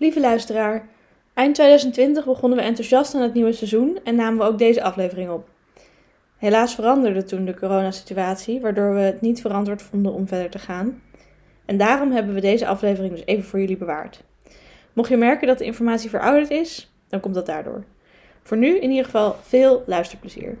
Lieve luisteraar, eind 2020 begonnen we enthousiast aan het nieuwe seizoen en namen we ook deze aflevering op. Helaas veranderde toen de coronasituatie, waardoor we het niet verantwoord vonden om verder te gaan. En daarom hebben we deze aflevering dus even voor jullie bewaard. Mocht je merken dat de informatie verouderd is, dan komt dat daardoor. Voor nu in ieder geval veel luisterplezier.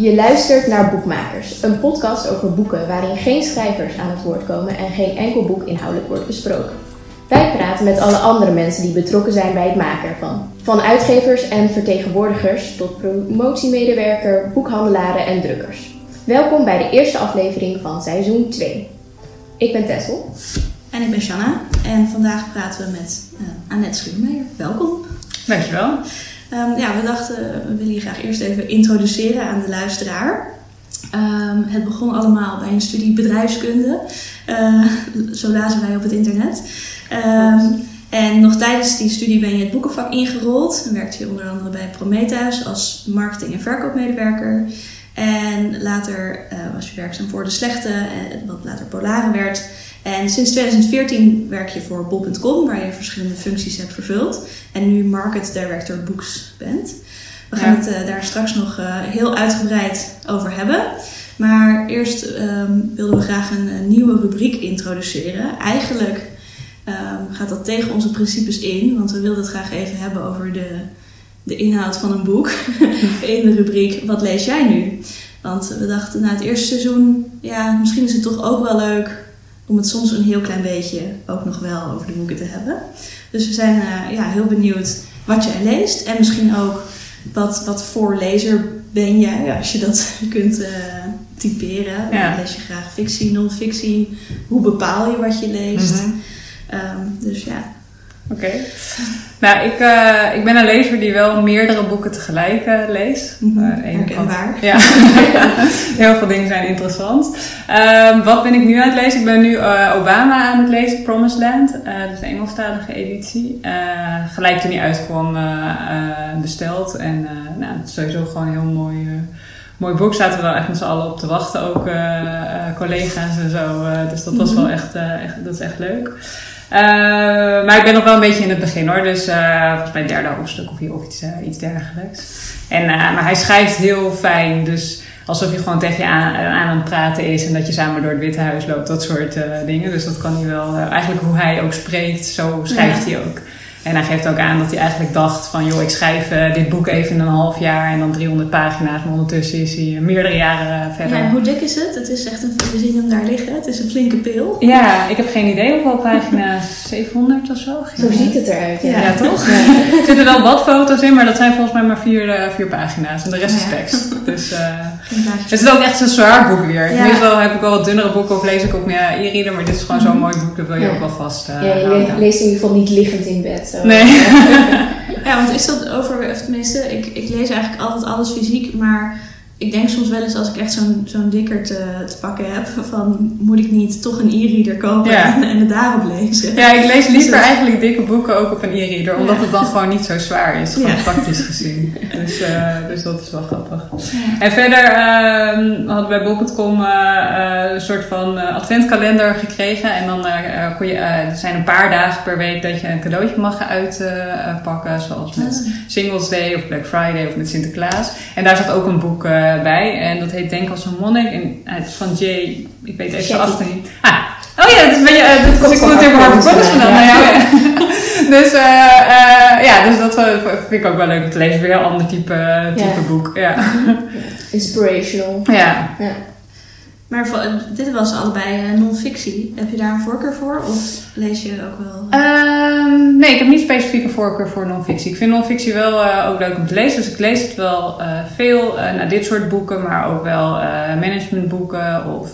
Je luistert naar Boekmakers, een podcast over boeken waarin geen schrijvers aan het woord komen en geen enkel boek inhoudelijk wordt besproken. Wij praten met alle andere mensen die betrokken zijn bij het maken ervan. Van uitgevers en vertegenwoordigers tot promotiemedewerker, boekhandelaren en drukkers. Welkom bij de eerste aflevering van seizoen 2. Ik ben Tessel. En ik ben Shanna en vandaag praten we met uh, Annette Schuurmeijer. Welkom. Dankjewel. Um, ja, we dachten, we willen je graag eerst even introduceren aan de luisteraar. Um, het begon allemaal bij een studie bedrijfskunde. Uh, zo lazen wij op het internet. Um, en nog tijdens die studie ben je het boekenvak ingerold. En werkte je onder andere bij Prometheus als marketing- en verkoopmedewerker. En later uh, was je werkzaam voor De Slechte, wat later Polaren werd. En sinds 2014 werk je voor bol.com, waar je verschillende functies hebt vervuld. En nu Market Director Books bent. We gaan het uh, daar straks nog uh, heel uitgebreid over hebben. Maar eerst um, wilden we graag een, een, nieuwe rubriek introduceren. Eigenlijk um, gaat dat tegen onze principes in, want we wilden het graag even hebben over de, de inhoud van een boek. in de rubriek Wat lees jij nu? Want we dachten na het eerste seizoen, ja, misschien is het toch ook wel leuk om het soms een heel klein beetje ook nog wel over de boeken te hebben. Dus we zijn uh, ja, heel benieuwd wat jij leest en misschien ook wat, wat voor lezer ben jij, als je dat kunt uh, typeren. Ja. Lees je graag fictie, non-fictie? Hoe bepaal je wat je leest? Mm -hmm. um, dus ja. Oké. Okay. Nou, ik, uh, ik ben een lezer die wel meerdere boeken tegelijk uh, leest. Mm -hmm. uh, Herkenbaar. Ja, heel veel dingen zijn interessant. Um, wat ben ik nu aan het lezen? Ik ben nu Obama aan het lezen, Promised Land. dat is een Engelstalige editie. gelijk toen die uitkwam besteld. En nou, het is sowieso gewoon een heel mooi mooi boek. Zaten we wel echt met z'n allen op te wachten. Ook uh, uh, collega's en zo. Uh, dus dat was wel echt, echt, dat is echt leuk. Maar ik ben nog wel een beetje in het begin hoor. Dus volgens mij derde hoofdstuk of, of iets, iets dergelijks. En, maar hij schrijft heel fijn. Dus alsof je gewoon tegen je aan, aan het praten is. En dat je samen door het Witte Huis loopt. Dat soort dingen. Dus dat kan hij wel. eigenlijk hoe hij ook spreekt, zo schrijft ja. hij ook. En hij geeft ook aan dat hij eigenlijk dacht van... joh, ik schrijf uh, dit boek even in een half jaar en dan 300 pagina's. Maar ondertussen is hij meerdere jaren verder. Ja, en hoe dik is het? Het is echt een... We zien hem daar liggen. Het is een flinke pil. Ja, ik heb geen idee hoeveel pagina's. 700 of zo? Zo ziet het eruit. Ja, ja toch? Ja. Er zitten wel wat foto's in, maar dat zijn volgens mij maar vier, uh, vier pagina's. En de rest is tekst. Dus uh, het is ook echt een zwaar boek weer. Ja. Meestal heb ik wel wat dunnere boeken of lees ik ook meer e-reader. Maar dit is gewoon zo'n mooi boek, dat wil je ook wel vast Ja, je leest in ieder geval niet liggend in bed. Zo. Nee. ja, want is dat over, of tenminste, ik, ik lees eigenlijk altijd alles fysiek, maar ik denk soms wel eens als ik echt zo'n zo'n dikker te, te pakken heb, van moet ik niet toch een e-reader kopen ja. en, en het daarop lezen. Ja, ik lees liever dus eigenlijk dikke boeken ook op een e-reader, omdat ja. het dan gewoon niet zo zwaar is, gewoon ja. praktisch gezien. Dus, uh, dus dat is wel grappig. En verder uh, hadden wij Bol.com uh, een soort van adventkalender gekregen en dan kon je, er zijn een paar dagen per week dat je een cadeautje mag uitpakken, zoals met Singles Day of Black Friday of met Sinterklaas. En daar zat ook een boek bij. En dat heet Denk als een monnik. En het is van Jay, ik weet even zijn achternaam niet. Ah, oh ja, dat is, ben je, uh, dat goed in mijn hart gedaan. Ja. Dus, uh, uh, ja, dus dat vind ik ook wel leuk om te lezen. Weer een ander type, type boek. Ja. Inspirational. Ja. Maar dit was allebei non-fictie. Heb je daar een voorkeur voor? Of lees je ook wel? Um, nee, ik heb niet specifieke voorkeur voor non-fictie. Ik vind non-fictie wel uh, ook leuk om te lezen. Dus ik lees het wel uh, veel. Uh, nou, dit soort boeken, maar ook wel managementboeken of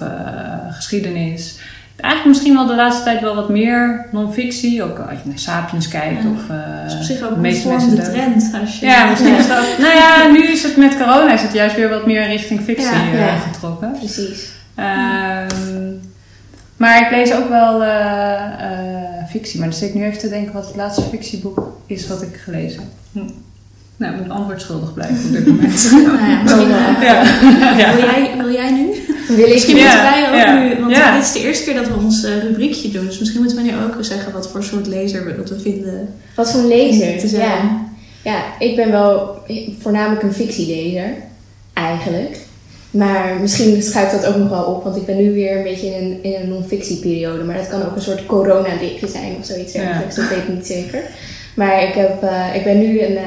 geschiedenis. Eigenlijk misschien wel de laatste tijd wel wat meer non-fictie. Ook als je naar Sapiens kijkt. Ja. Of, dat is op zich ook een de trend. Als je ja, misschien is dat... nou ja, nu is het met corona is het juist weer wat meer richting fictie ja. getrokken. Precies. Um, maar ik lees ook wel uh, uh, fictie. Maar dan zit ik nu even te denken wat het laatste fictieboek is wat ik gelezen heb. Hm. Nou, ik moet antwoord schuldig blijven op dit moment. Nou ja, misschien, eh, ja. ja. Wil, jij, wil jij nu? Wil ik Misschien Ja, moeten wij ook ja, nu, want ja. dit is de eerste keer dat we ons eh, rubriekje doen. Dus misschien moeten we nu ook zeggen wat voor soort lezer we, dat we vinden. Wat voor een lezer? te zijn. Ja. ja, ik ben wel voornamelijk een fictielezer, eigenlijk. Maar misschien schuift dat ook nog wel op, want ik ben nu weer een beetje in een, in een non-fictieperiode. Maar dat kan ook een soort coronadipje zijn of zoiets Ja. dat weet ik niet zeker. Maar ik, heb, eh, ik ben nu een eh,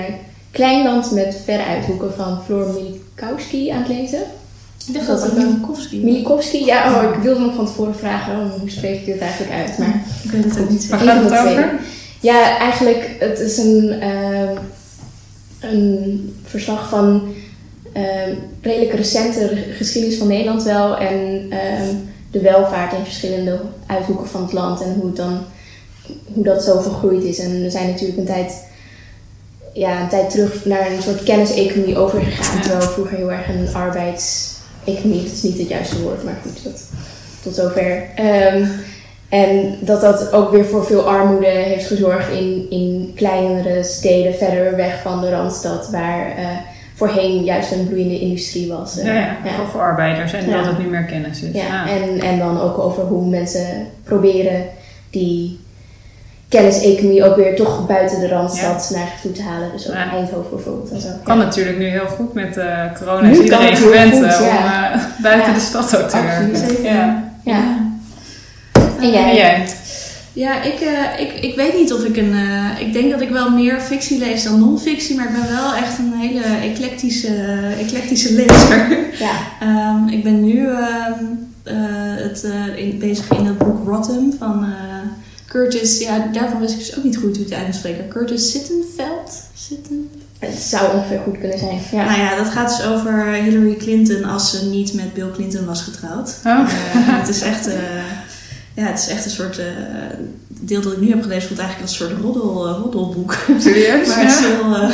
klein land met verre uithoeken van Floor Milikowski aan het lezen. Ik dacht dat het Minkowski Milikowski, ja, oh, ik wilde nog van tevoren vragen, oh, hoe spreek ik dit eigenlijk uit? Maar Ik weet het ook niet Waar gaat het over? Ja, eigenlijk, het is een, ehm, een verslag van redelijk recente re- geschiedenis van Nederland wel. En ehm, de welvaart in verschillende uithoeken van het land en hoe, het dan, hoe dat zo vergroeid is. En we zijn natuurlijk een tijd, ja, een tijd terug naar een soort kenniseconomie overgegaan. Terwijl vroeger heel erg een arbeidseconomie, dat is niet het juiste woord, maar goed, dat, tot zover. Ehm, en dat dat ook weer voor veel armoede heeft gezorgd in, in kleinere steden verder weg van de Randstad, waar eh, voorheen juist een bloeiende industrie was. eh. Ja, ja, voor, arbeiders en Ja. dat het nu meer kennis is. Ja, Ah. en, en dan ook over hoe mensen proberen die kenniseconomie ook weer toch buiten de Randstad naar zich toe te halen. Dus ook Ja. Eindhoven bijvoorbeeld en zo. Kan natuurlijk nu heel goed met corona. Nu Is iedereen gewend om buiten de stad ook te werken. Ja. Ja. En jij? En jij? Ja, ik, eh, ik, ik weet niet of ik een. eh, ik denk dat ik wel meer fictie lees dan non-fictie, maar ik ben wel echt een hele eclectische, eclectische lezer. Ja. Ehm, ik ben nu ehm, eh, het, in, bezig in het boek Rotten van Curtis. Ja, daarvan wist ik dus ook niet goed hoe het uitspreken. Curtis Sittenfeld? Sitten? Het zou ongeveer goed kunnen zijn. Ja. Nou ja, dat gaat dus over Hillary Clinton als ze niet met Bill Clinton was getrouwd. Oh. Het is echt. Ja, het is echt een soort. het deel dat ik nu heb gelezen voelt eigenlijk als een soort roddel, eh, roddelboek. Serieus? Maar het is, heel, eh,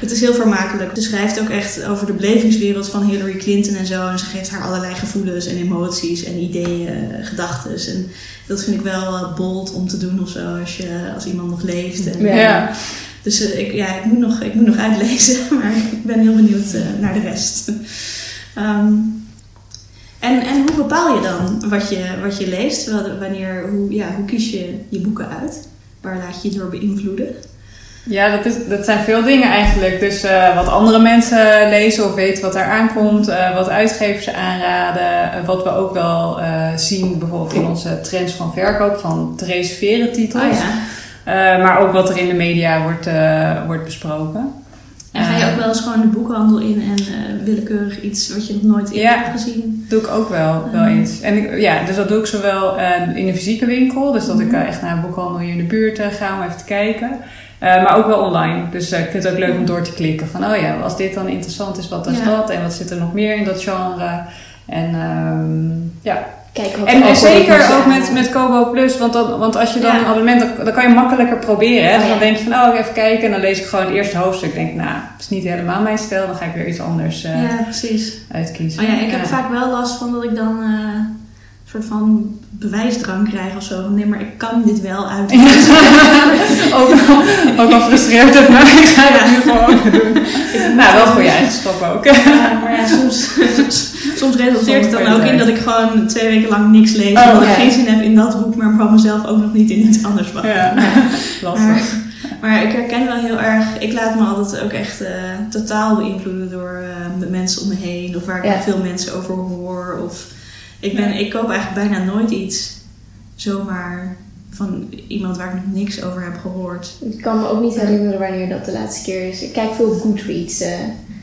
het is heel vermakelijk. Ze schrijft ook echt over de belevingswereld van Hillary Clinton en zo. En ze geeft haar allerlei gevoelens en emoties en ideeën, gedachten. En dat vind ik wel bold om te doen of zo als, je, als iemand nog leeft. En, Ja. Dus ik, ja, ik, moet nog, ik moet nog uitlezen, maar ik ben heel benieuwd naar de rest. Ehm, en, en hoe bepaal je dan wat je, wat je leest? Wanneer, hoe, ja, hoe kies je je boeken uit? Waar laat je je door beïnvloeden? Ja, dat, is, dat zijn veel dingen eigenlijk. Dus eh, wat andere mensen lezen of weten wat daar aankomt, eh, wat uitgevers aanraden, eh, wat we ook wel zien bijvoorbeeld in onze trends van verkoop van te reserveren titels. Oh ja. Maar ook wat er in de media wordt, wordt besproken. En ga je Eh, ook wel eens gewoon de boekhandel in en eh, willekeurig iets wat je nog nooit eerder Ja. hebt gezien? doe ik ook wel, wel Mhm. eens. En ik, ja, dus dat doe ik zowel eh, in een fysieke winkel, dus dat ik Mhm. eh, echt naar een boekhandel hier in de buurt eh, ga om even te kijken. Eh, maar ook wel online. Dus eh, ik vind het ook leuk om door te klikken. Van oh ja, als dit dan interessant is, wat is Ja. dat? En wat zit er nog meer in dat genre? En ehm, ja. Kijk wat En, zeker ook met, met Kobo Plus. Want, dan, want als je dan Ja. een abonnement, dan, dan kan je makkelijker proberen. Hè? Oh, Dus dan denk je van, oh, even kijken. En dan lees ik gewoon het eerste hoofdstuk. denk ik, nou, dat is niet helemaal mijn stijl. Dan ga ik weer iets anders eh, ja, precies. uitkiezen. Oh ja, ik heb vaak wel last van dat ik dan eh, een soort van bewijsdrang krijg of zo. Nee, maar ik kan dit wel uit. ook, al, ook al frustreert het me, ik ga het nu gewoon doen. Nou, wel een goede eigenschap ook. Ja, maar ja, soms, soms resulteert het dan ook in dat ik gewoon twee weken lang niks lees. Oh, omdat ik geen zin heb in dat boek, maar van mezelf ook nog niet in iets anders. wacht. Ja, Maar, lastig. maar ik herken wel heel erg, ik laat me altijd ook echt eh, totaal beïnvloeden door eh, de mensen om me heen. Of waar ik Ja. veel mensen over hoor. Of, ik, ben, ik koop eigenlijk bijna nooit iets zomaar van iemand waar ik nog niks over heb gehoord. Ik kan me ook niet herinneren wanneer dat de laatste keer is. Ik kijk veel Goodreads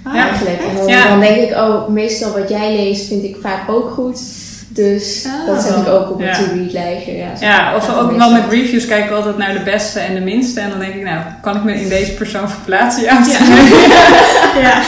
Ah, Ja. eigenlijk. En dan, Ja. dan denk ik, oh, meestal wat jij leest vind ik vaak ook goed. Dus Ah. dat zet ik ook op Ja. het to-read lijstje. Ja, Ja, of ook wel met reviews kijk ik altijd naar de beste en de minste. En dan denk ik, nou, kan ik me in deze persoon verplaatsen? Ja, Ja. Ja.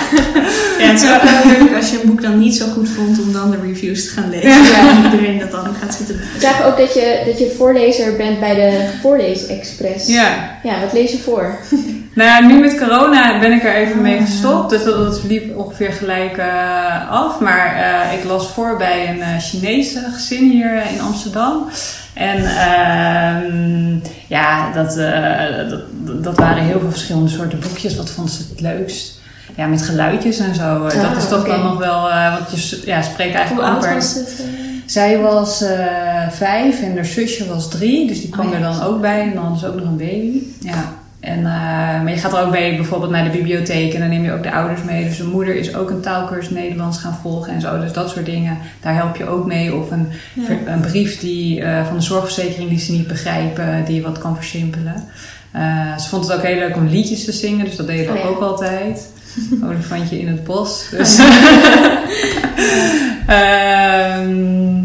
ja, het is ook wel leuk als je een boek dan niet zo goed vond om dan de reviews te gaan lezen. Ja. En iedereen dat dan gaat zitten Ik zag ook dat je, dat je voorlezer bent bij de Voorleesexpress. ja. Ja, wat lees je voor? Nou, nu met corona ben ik er even mee Ah. gestopt. Dus dat, dat liep ongeveer gelijk eh, af. Maar eh, ik las voor bij een eh, Chinese gezin hier in Amsterdam. En ehm, ja, dat, dat, dat waren heel veel verschillende soorten boekjes. Wat vond ze het leukst? Ja, met geluidjes en zo. dat Ah, is toch dan nog wel... want je ja, spreekt Hoe eigenlijk oud amper... was het? eh? Zij was vijf en haar zusje was drie, dus die kwam Oh ja. er dan ook bij. En dan ze ook nog een baby. Ja. En, eh, maar je gaat er ook mee bijvoorbeeld naar de bibliotheek en dan neem je ook de ouders mee. Dus de moeder is ook een taalkursus Nederlands gaan volgen en zo. Dus dat soort dingen, daar help je ook mee. Of een, Ja. een brief die, eh, van de zorgverzekering die ze niet begrijpen, die je wat kan versimpelen. Eh, ze vond het ook heel leuk om liedjes te zingen, dus dat deden we Oh ja. ook altijd. Olifantje in het bos. Dus. Ehm,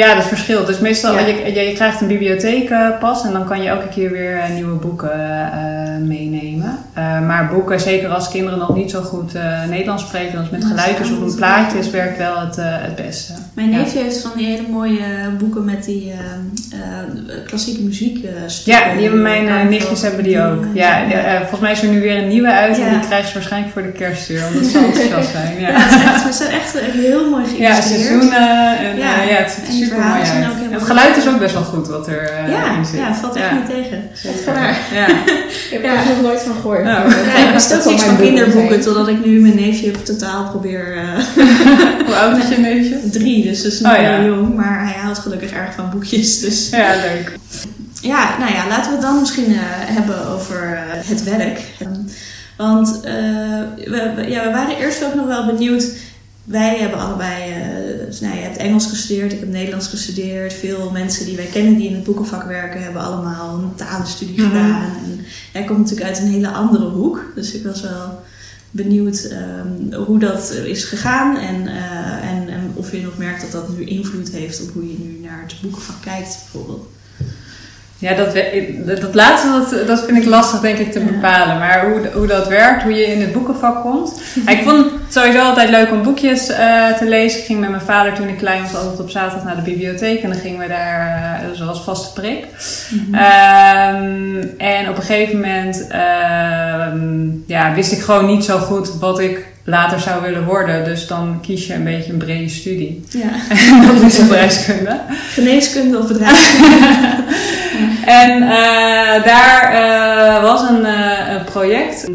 ja, dat verschilt. Dus meestal, Ja. je, je, je krijgt een bibliotheekpas en dan kan je elke keer weer eh, nieuwe boeken eh, meenemen. Eh, maar boeken, zeker als kinderen nog niet zo goed eh, Nederlands spreken, dan is met Ja, geluidjes of een is plaatjes wel- werkt wel het, eh, het beste. Mijn Ja. neefje heeft van die hele mooie boeken met die klassieke muziek. eh. Ja, die hebben mijn eh, nichtjes hebben die ook. Ja, ja, eh, volgens mij is er nu weer een nieuwe uit en Ja. die krijgen ze waarschijnlijk voor de kerst weer, omdat ze enthousiast zijn. Ja, Ja, het, is echt, zijn echt heel mooi ja geïllustreerd. seizoenen en Ja. ja, ja het ziet er super mooi uit. Het geluid is ook best wel goed wat er eh, ja, in zit. ja, het valt echt Ja. niet tegen. Zeker. Ja. Ik heb er Ja. nog nooit van gehoord. Nou, maar Ja, ik wist dat ook zal niks mijn van kinderboeken, totdat ik nu mijn neefje totaal probeer... eh, Hoe oud is je neefje? drie, dus dat is nog Oh, ja. heel jong. Maar hij houdt gelukkig erg van boekjes. Dus Ja, leuk. ja, nou ja, laten we het dan misschien eh, hebben over eh, het werk. Want eh, we, we- ja, we waren eerst ook nog wel benieuwd. Wij hebben allebei, dus, nou, je hebt Engels gestudeerd, ik heb Nederlands gestudeerd. Veel mensen die wij kennen die in het boekenvak werken, hebben allemaal een talenstudie Mhm. gedaan. En jij komt natuurlijk uit een hele andere hoek. Dus ik was wel benieuwd ehm, hoe dat is gegaan en, eh, en, en of je nog merkt dat dat nu invloed heeft op hoe je nu naar het boekenvak kijkt, bijvoorbeeld. Ja, dat, dat, laatste dat, dat vind ik lastig denk ik te bepalen. Maar hoe, hoe dat werkt, hoe je in het boekenvak komt. Ja, ik vond het sowieso altijd leuk om boekjes eh, te lezen. Ik ging met mijn vader toen ik klein was altijd op zaterdag naar de bibliotheek. En dan gingen we daar, eh, zoals vaste prik. Ehm, en op een gegeven moment ehm, ja, wist ik gewoon niet zo goed wat ik later zou willen worden. Dus dan kies je een beetje een brede studie. Ja. dat is bedrijfskunde. Geneeskunde of bedrijfskunde. En eh, daar eh, was een, eh, project.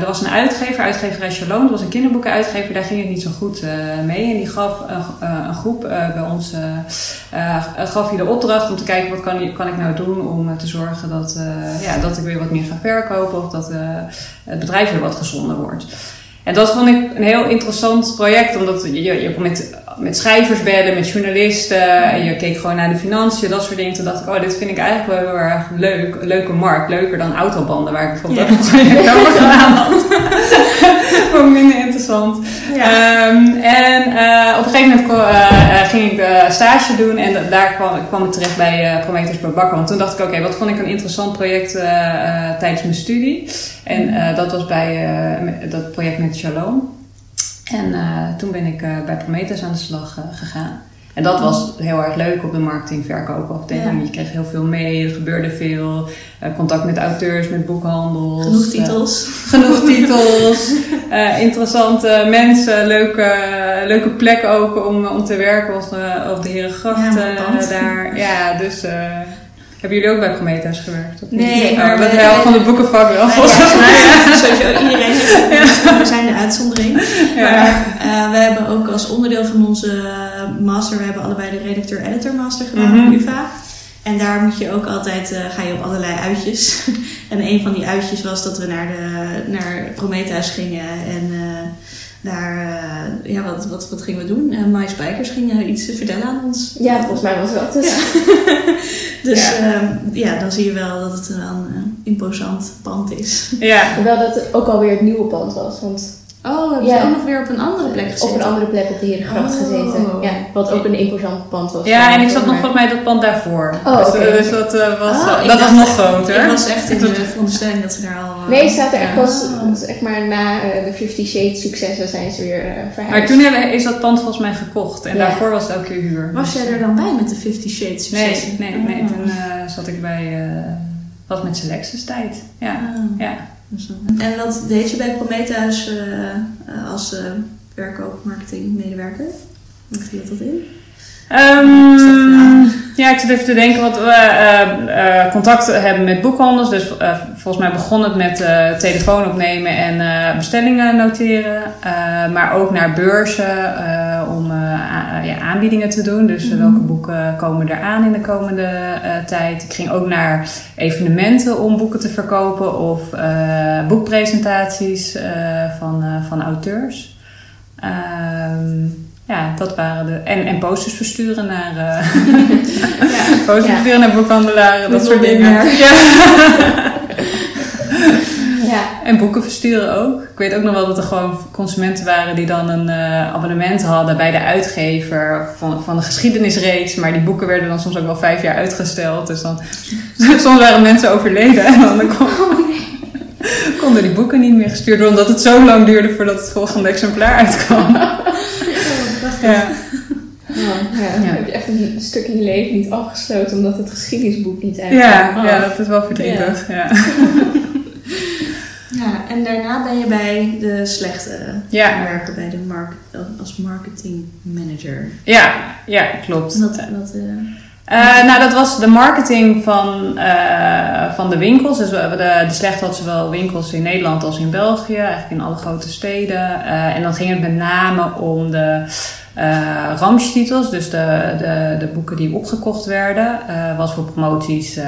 Er was een uitgever, uitgeverij Shalom. Dat was een kinderboekenuitgever. Daar ging het niet zo goed mee. En die gaf een, een groep bij ons gaf hij de opdracht om te kijken wat kan, kan ik nou doen om te zorgen dat, ja, dat ik weer wat meer ga verkopen of dat het bedrijf weer wat gezonder wordt. En dat vond ik een heel interessant project, omdat je, je kon met, met schrijvers bellen, met journalisten, en je keek gewoon naar de financiën, dat soort dingen. Toen dacht ik, oh, dit vind ik eigenlijk wel heel erg leuk, een leuke markt, leuker dan autobanden, waar ik bijvoorbeeld ook een project over gedaan had. Ook minder interessant. Ehm, en eh, op een gegeven moment eh, eh, ging ik eh, stage doen en da- daar kwam, kwam ik terecht bij Prometheus bij Bakker. Want toen dacht ik, oké, wat vond ik een interessant project tijdens mijn studie. En dat was bij dat project met Shalom. En eh, toen ben ik eh, bij Prometheus aan de slag eh, gegaan. En dat was heel erg leuk op de marketing-verkoopafdeling. Ja. Je kreeg heel veel mee, er gebeurde veel. Contact met auteurs, met boekhandels. Genoeg titels. genoeg titels, interessante mensen, leuke, leuke plek ook om, om te werken op, eh, op de Herengracht Ja, daar. Ja, dus hebben jullie ook bij Prometheus gewerkt? Of niet? Nee, Oh, maar dat we- de helft van het boekenvak wel. Ja, volgens mij. ja, sowieso iedereen het. We zijn de uitzondering. Maar eh, we hebben ook als onderdeel van onze master, we hebben allebei de redacteur-editor master gedaan Mhm. op UvA. En daar moet je ook altijd, eh, ga je op allerlei uitjes. en een van die uitjes was dat we naar, de, naar Prometheus gingen en eh, daar, eh, ja, wat, wat, wat gingen we doen? Uh, My Spijkers ging iets vertellen aan ons. Ja, volgens mij was dat dus. Dus Ja. ja. ja, dan zie je wel dat het een eh, imposant pand is. Ja, Hoewel dat het ook alweer het nieuwe pand was. Want Oh, hebben Ja. ze ook nog weer op een andere plek gezeten? op een andere plek op de Herengracht Oh. gezeten. Ja, wat ook een imposant pand was. ja en ik zat nog volgens mij dat pand daarvoor. Oh, dus, oké. dus dat, eh, was, Oh, ik dat was nog groter. Ik was echt in Toen- de veronderstelling dat ze daar al... eh, Nee, het staat er echt pas, zeg maar, na eh, de Fifty Shades successen zijn ze weer eh, verhuisd. Maar toen hebben, is dat pand volgens mij gekocht en Ja. daarvoor was het elke keer huur. Was jij er dan bij met de Fifty Shades Nee, successen? nee, nee. Oh. Toen eh, zat ik bij, eh was met Selectus tijd. Ja, Ah. ja. Dus, eh, en wat deed je bij Prometheus uh, uh, als uh, verkoop, marketing medewerker? Wat hield dat in? Um, ja, ik zit even te denken wat we uh, contact hebben met boekhandels. Dus uh, volgens mij begon het met telefoon opnemen en bestellingen noteren. maar ook naar beurzen om ja, aanbiedingen te doen. Dus Mhm. welke boeken komen er aan in de komende tijd. Ik ging ook naar evenementen om boeken te verkopen of boekpresentaties van, van auteurs. Um, ja, dat waren de. En, en posters versturen naar. Uh, ja. posters ja. versturen naar boekhandelaren, dat, dat soort dingen. Ja. ja. En boeken versturen ook. Ik weet ook nog wel dat er gewoon consumenten waren die dan een uh, abonnement hadden bij de uitgever van, van de geschiedenisreeks. Maar die boeken werden dan soms ook wel vijf jaar uitgesteld. Dus dan. soms waren mensen overleden en dan kon, konden die boeken niet meer gestuurd worden, omdat het zo lang duurde voordat het volgende exemplaar uitkwam. Ja. Oh, ja. ja. Heb je echt een stuk in je leven niet afgesloten omdat het geschiedenisboek niet uitkwam? Ja, oh. ja, dat is wel verdrietig. Ja. Ja. en daarna ben je bij de slechte ja. werken, bij de mark als marketing manager. Ja, ja klopt. Wat, wat, uh, Uh, nou, dat was de marketing van, uh, van de winkels. Dus we, de, de Slecht had zowel winkels in Nederland als in België, eigenlijk in alle grote steden. En dan ging het met name om de ramstitels, dus de, de, de boeken die opgekocht werden. was voor promoties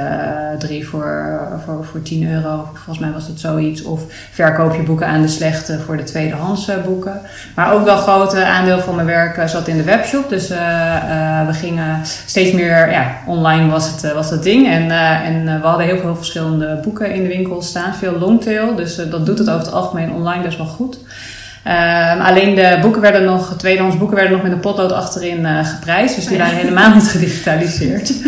drie voor, voor, voor 10 euro, volgens mij was het zoiets. Of verkoop je boeken aan de slechte voor de tweedehands boeken. Maar ook wel een grote aandeel van mijn werk zat in de webshop. Dus we gingen steeds meer ja, online was het, was het ding. En, uh, en uh, we hadden heel veel verschillende boeken in de winkel staan. Veel longtail. Dus uh, dat doet het over het algemeen online best wel goed. Ehm, alleen de boeken werden nog, tweedehands boeken werden nog met een potlood achterin geprijsd. Dus die waren helemaal niet gedigitaliseerd.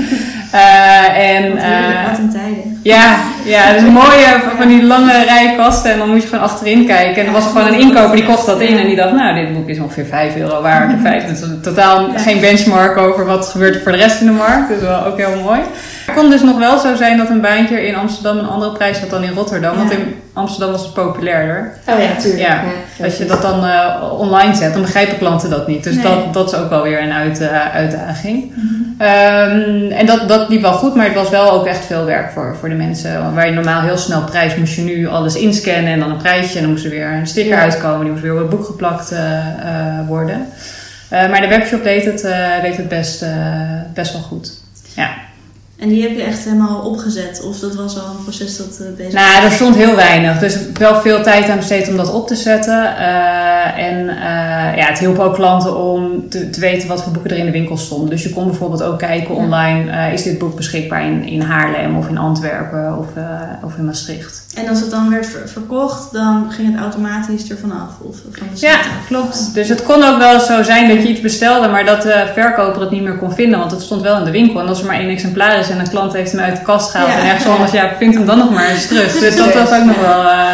en, wat, heerlijk, wat een tijden. Ja, ja, dus een mooie van die lange rij kasten. En dan moet je gewoon achterin kijken. En er was gewoon een inkoper die kocht dat in. En die dacht, nou, dit boek is ongeveer 5 euro waard. Dus totaal geen benchmark over wat gebeurt er voor de rest in de markt. Dus wel ook heel mooi. Het kon dus nog wel zo zijn dat een baantje in Amsterdam een andere prijs had dan in Rotterdam. Want in Amsterdam was het populairder. Oh ja, tuurlijk. Ja, ja als je dat dan uh, online zet, dan begrijpen klanten dat niet. Dus nee. dat, dat is ook wel weer een uit, uh, uitdaging. Mhm. Um, en dat, dat liep wel goed, maar het was wel ook echt veel werk voor, voor de mensen. Waar je normaal heel snel prijs moest je nu alles inscannen en dan een prijsje. En dan moest er weer een sticker Ja. uitkomen, die moest weer op het boek geplakt eh, eh, worden. Eh, maar de webshop deed het, eh, deed het best, eh, best wel goed. Ja. En die heb je echt helemaal opgezet? Of dat was al een proces dat eh, bezig Nou, er stond heel weinig. Dus wel veel tijd aan besteed om dat op te zetten. Eh, en eh, ja, het hielp ook klanten om te, te weten wat voor boeken er in de winkel stonden. Dus je kon bijvoorbeeld ook kijken online. is dit boek beschikbaar in, in Haarlem of in Antwerpen of, of in Maastricht? En als het dan werd ver- verkocht, dan ging het automatisch ervan af? Of van de Ja, klopt. Dus het kon ook wel zo zijn dat je iets bestelde, maar dat de verkoper het niet meer kon vinden. Want het stond wel in de winkel. En als er maar één exemplaar is en een klant heeft hem uit de kast gehaald Ja. en ergens anders, ja, vindt hem dan nog maar eens terug. Dus dat was ook nog wel eh,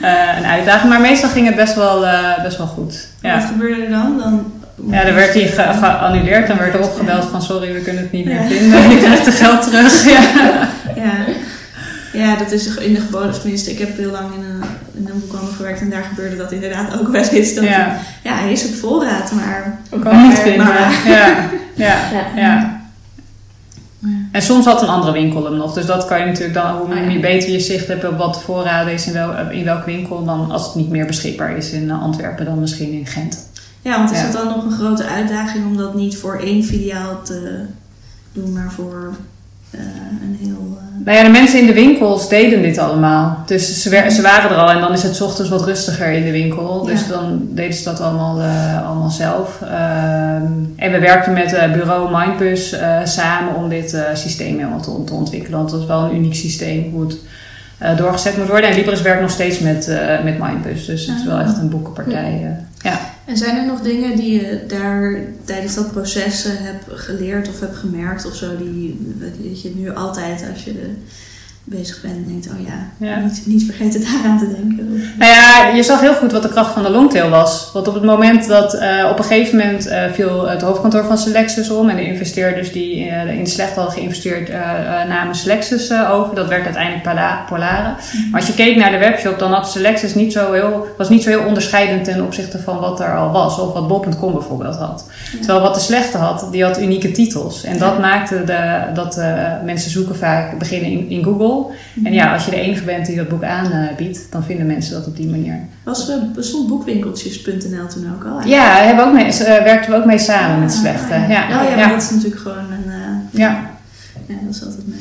eh, een uitdaging. Maar meestal ging het best wel, eh, best wel goed. Wat gebeurde er dan? dan Ja, dan werd hij ge- geannuleerd. Dan werd er opgebeld van sorry, we kunnen het niet meer Ja. vinden. Je krijgt het geld terug. Ja. Ja. ja, dat is in de of tenminste, ik heb heel lang in een, in een boekhandel gewerkt en daar gebeurde dat inderdaad ook wel eens. Dat Ja. ja, hij is op voorraad, maar Kan niet Maar- vinden. maar- Ja. Ja. Ja. Ja. En soms had een andere winkel hem nog. Dus dat kan je natuurlijk dan, hoe ja. je beter je zicht hebt op wat de voorraden is in, wel, in welke winkel, dan als het niet meer beschikbaar is in eh, Antwerpen, dan misschien in Gent. ja, want is Ja. het dan nog een grote uitdaging om dat niet voor één filiaal te doen, maar voor eh, een heel... eh, Nou ja, de mensen in de winkels deden dit allemaal. Dus ze, waren er al en dan is het 's ochtends wat rustiger in de winkel. Dus Ja. dan deden ze dat allemaal, eh, allemaal zelf. Ehm, en we werkten met bureau Mindbus samen om dit systeem helemaal te, te ontwikkelen. Want dat is wel een uniek systeem hoe het doorgezet moet worden. En Libris werkt nog steeds met, met Mindbus. Dus het is wel Ah. echt een boekenpartij. En zijn er nog dingen die je daar tijdens dat proces eh, hebt geleerd of hebt gemerkt of zo, die, die je nu altijd als je de, bezig bent en denkt, oh ja, Ja. Niet, niet vergeten daaraan te denken. Nou ja, je zag heel goed wat de kracht van de longtail was. Want op het moment dat eh, op een gegeven moment eh, viel het hoofdkantoor van Selexus om en de investeerders die eh, in Slecht hadden geïnvesteerd namen Selexus over. Dat werd uiteindelijk Polare. Maar als je keek naar de webshop, dan had Selexus niet zo heel, was niet zo heel onderscheidend ten opzichte van wat er al was. Of wat Bol.com bijvoorbeeld had. Terwijl wat de slechte had, die had unieke titels. En dat maakte de, dat mensen zoeken vaak beginnen in, in Google. En ja, als je de enige bent die dat boek aanbiedt, dan vinden mensen dat op die manier. Was, eh, bestond boekwinkeltjes.nl toen ook al? Ja, hebben ook mee, eh, werkten we ook mee samen met Slechte. Ja, Oh ja, ja, maar ja. dat is natuurlijk gewoon een... eh, Ja. ja, dat is altijd mijn...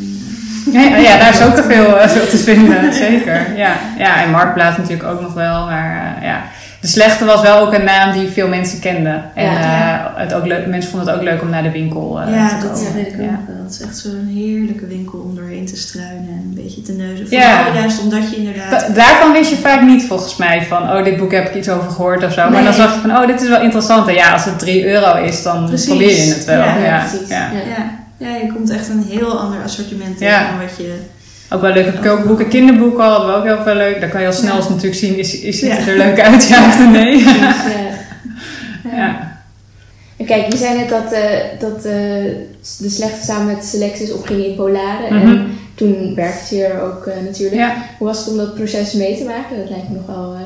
eh, Ja, ja, daar is ook al veel, eh, veel te vinden, zeker. Ja, ja, en Marktplaats natuurlijk ook nog wel. Maar eh, ja, de Slechte was wel ook een naam die veel mensen kenden. En Ja, eh, het ook leuk, mensen vonden het ook leuk om naar de winkel eh, ja, te dat komen. weet ik ook wel. Het is echt zo'n heerlijke winkel om doorheen te struinen en een beetje te neuzen. Ja. Vooral juist omdat je inderdaad... Da- Daarvan wist je vaak niet volgens mij van, oh, dit boek heb ik iets over gehoord of zo. Maar dan zag je van, oh, dit is wel interessant. En ja, als het 3 euro is, dan Precies. probeer je het wel. Ja, Ja, ja, precies. ja. Ja. Je komt echt een heel ander assortiment tegen Ja. dan wat je... Ook wel leuke kookboeken, kinderboeken hadden we ook heel veel leuk. Daar kan je al snel Ja. eens natuurlijk zien, is, is Ja. het er leuk uit, ja of nee? Dus, ja. Ja. En kijk, je zei net dat, eh, dat eh, de slechte samen met Selectus opging in Polaren. Mhm. En toen werkte je er ook eh, natuurlijk. Ja. Hoe was het om dat proces mee te maken? Dat lijkt me nogal... eh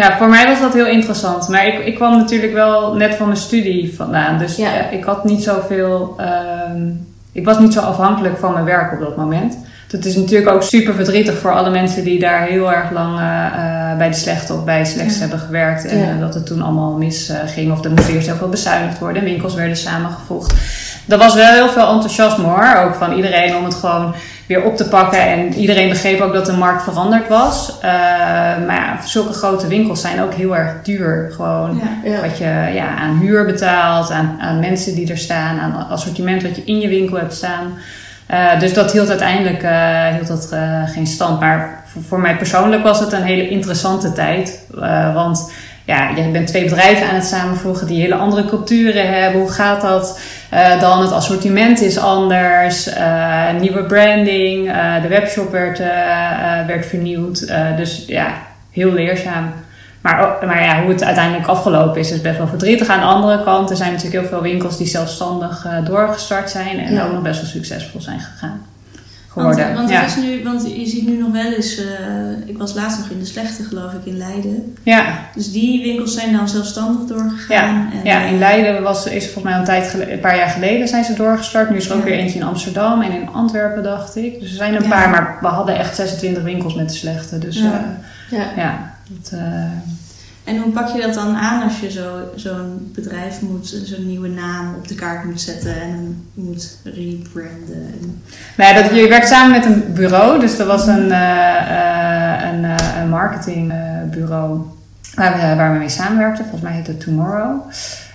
Ja, voor mij was dat heel interessant. Maar ik, ik kwam natuurlijk wel net van mijn studie vandaan. Dus Ja. ik had niet zoveel. ehm, ik was niet zo afhankelijk van mijn werk op dat moment. Dat is natuurlijk ook super verdrietig voor alle mensen die daar heel erg lang eh, eh, bij de slechte of bij slechts Ja. hebben gewerkt. En Ja. eh, dat het toen allemaal misging. ging of er moest eerst heel veel bezuinigd worden. En winkels werden samengevoegd. Er was wel heel veel enthousiasme hoor. Ook van iedereen om het gewoon weer op te pakken. En iedereen begreep ook dat de markt veranderd was. Maar ja, zulke grote winkels zijn ook heel erg duur. Gewoon ja. wat je ja, aan huur betaalt, aan, aan mensen die er staan, aan assortiment wat je in je winkel hebt staan. Eh, dus dat hield uiteindelijk eh, hield dat, eh, geen stand. Maar voor, voor mij persoonlijk was het een hele interessante tijd. Want ja, je bent twee bedrijven aan het samenvoegen die hele andere culturen hebben. Hoe gaat dat? Dan het assortiment is anders. nieuwe branding. de webshop werd, werd vernieuwd. Dus ja, heel leerzaam. Maar, ook- maar ja, hoe het uiteindelijk afgelopen is, is best wel verdrietig. Aan de andere kant, er zijn natuurlijk heel veel winkels die zelfstandig eh, doorgestart zijn. En Ja. ook nog best wel succesvol zijn gegaan. Want, Geworden. want, ja. het is nu, want je ziet nu nog wel eens, eh, ik was laatst nog in de slechte geloof ik in Leiden. ja, Dus die winkels zijn dan zelfstandig doorgegaan. en, ja, in eh, Leiden was, is volgens mij een, tijd gele- een paar jaar geleden zijn ze doorgestart. Nu is er ook Ja. weer eentje in Amsterdam en in Antwerpen, dacht ik. Dus er zijn een Ja. paar, maar we hadden echt 26 winkels met de slechte. Dus Ja. ja, Ja. ja dat, eh, En hoe pak je dat dan aan als je zo- zo'n bedrijf moet, zo'n nieuwe naam op de kaart moet zetten en moet rebranden? En, Nou ja, dat, je werkt samen met een bureau. Dus er was een, eh, eh, een, eh, een marketingbureau waar, we, waar we mee samenwerkten. Volgens mij heet het Tomorrow.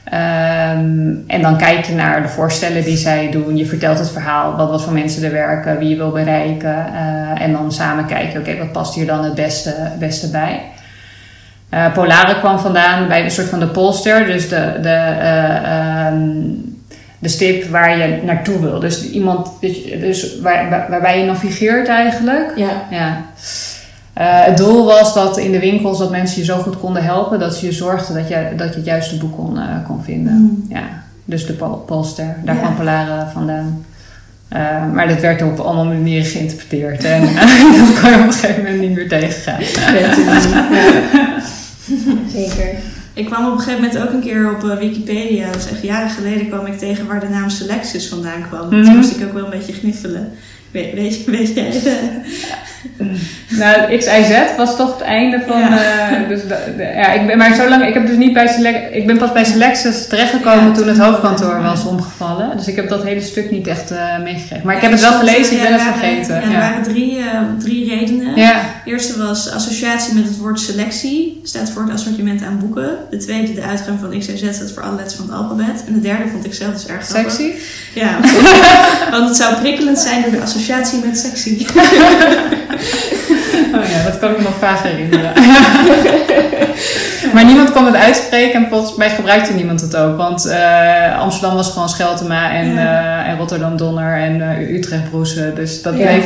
Ehm, en dan kijk je naar de voorstellen die zij doen. Je vertelt het verhaal, wat, wat voor mensen er werken, wie je wil bereiken. en dan samen kijken, oké, wat past hier dan het beste, beste bij. Eh Polare kwam vandaan bij een soort van de polster. Dus de, de, eh, ehm, de stip waar je naartoe wil. Dus iemand, dus, dus waar, waar- waarbij je navigeert eigenlijk. Ja. Ja. Eh, het doel was dat in de winkels dat mensen je zo goed konden helpen dat ze je zorgden dat je, dat je het juiste boek kon, kon vinden. Mm. Ja. Dus de pol- polster, daar Ja. kwam Polare vandaan. Eh, maar dat werd op allemaal manieren geïnterpreteerd. En dat kon je op een gegeven moment niet meer tegengaan. Zeker. Ik kwam op een gegeven moment ook een keer op eh, Wikipedia, dat is echt jaren geleden, kwam ik tegen waar de naam Selectus vandaan kwam. Toen moest ik ook wel een beetje gniffelen. Je- weet jij? Nou, XIZ was toch het einde van. Ja. eh, dus de- de- ja, ik ben, maar zo lang, ik heb dus niet bij Select, ik ben pas bij Selectus terechtgekomen Ja, toen het hoofdkantoor was omgevallen. Dus ik heb dat hele stuk niet echt eh, meegekregen. Maar ik heb het wel gelezen, ik ben het er vergeten. Ja, er waren drie, eh, drie redenen. De eerste was associatie met het woord selectie, staat voor het assortiment aan boeken. De tweede, de uitgang van XYZ, staat voor alle letters van het alfabet. En de derde vond ik zelf dus erg grappig. sexy. Ja, want het zou prikkelend zijn door de associatie met sexy. Oh ja, dat kan ik me nog vaag herinneren. Maar niemand kon het uitspreken en volgens mij gebruikte niemand het ook. Want eh, Amsterdam was gewoon Scheltema en, Ja. eh, en Rotterdam Donner en eh, Utrecht Broesen. Dus dat Ja. bleef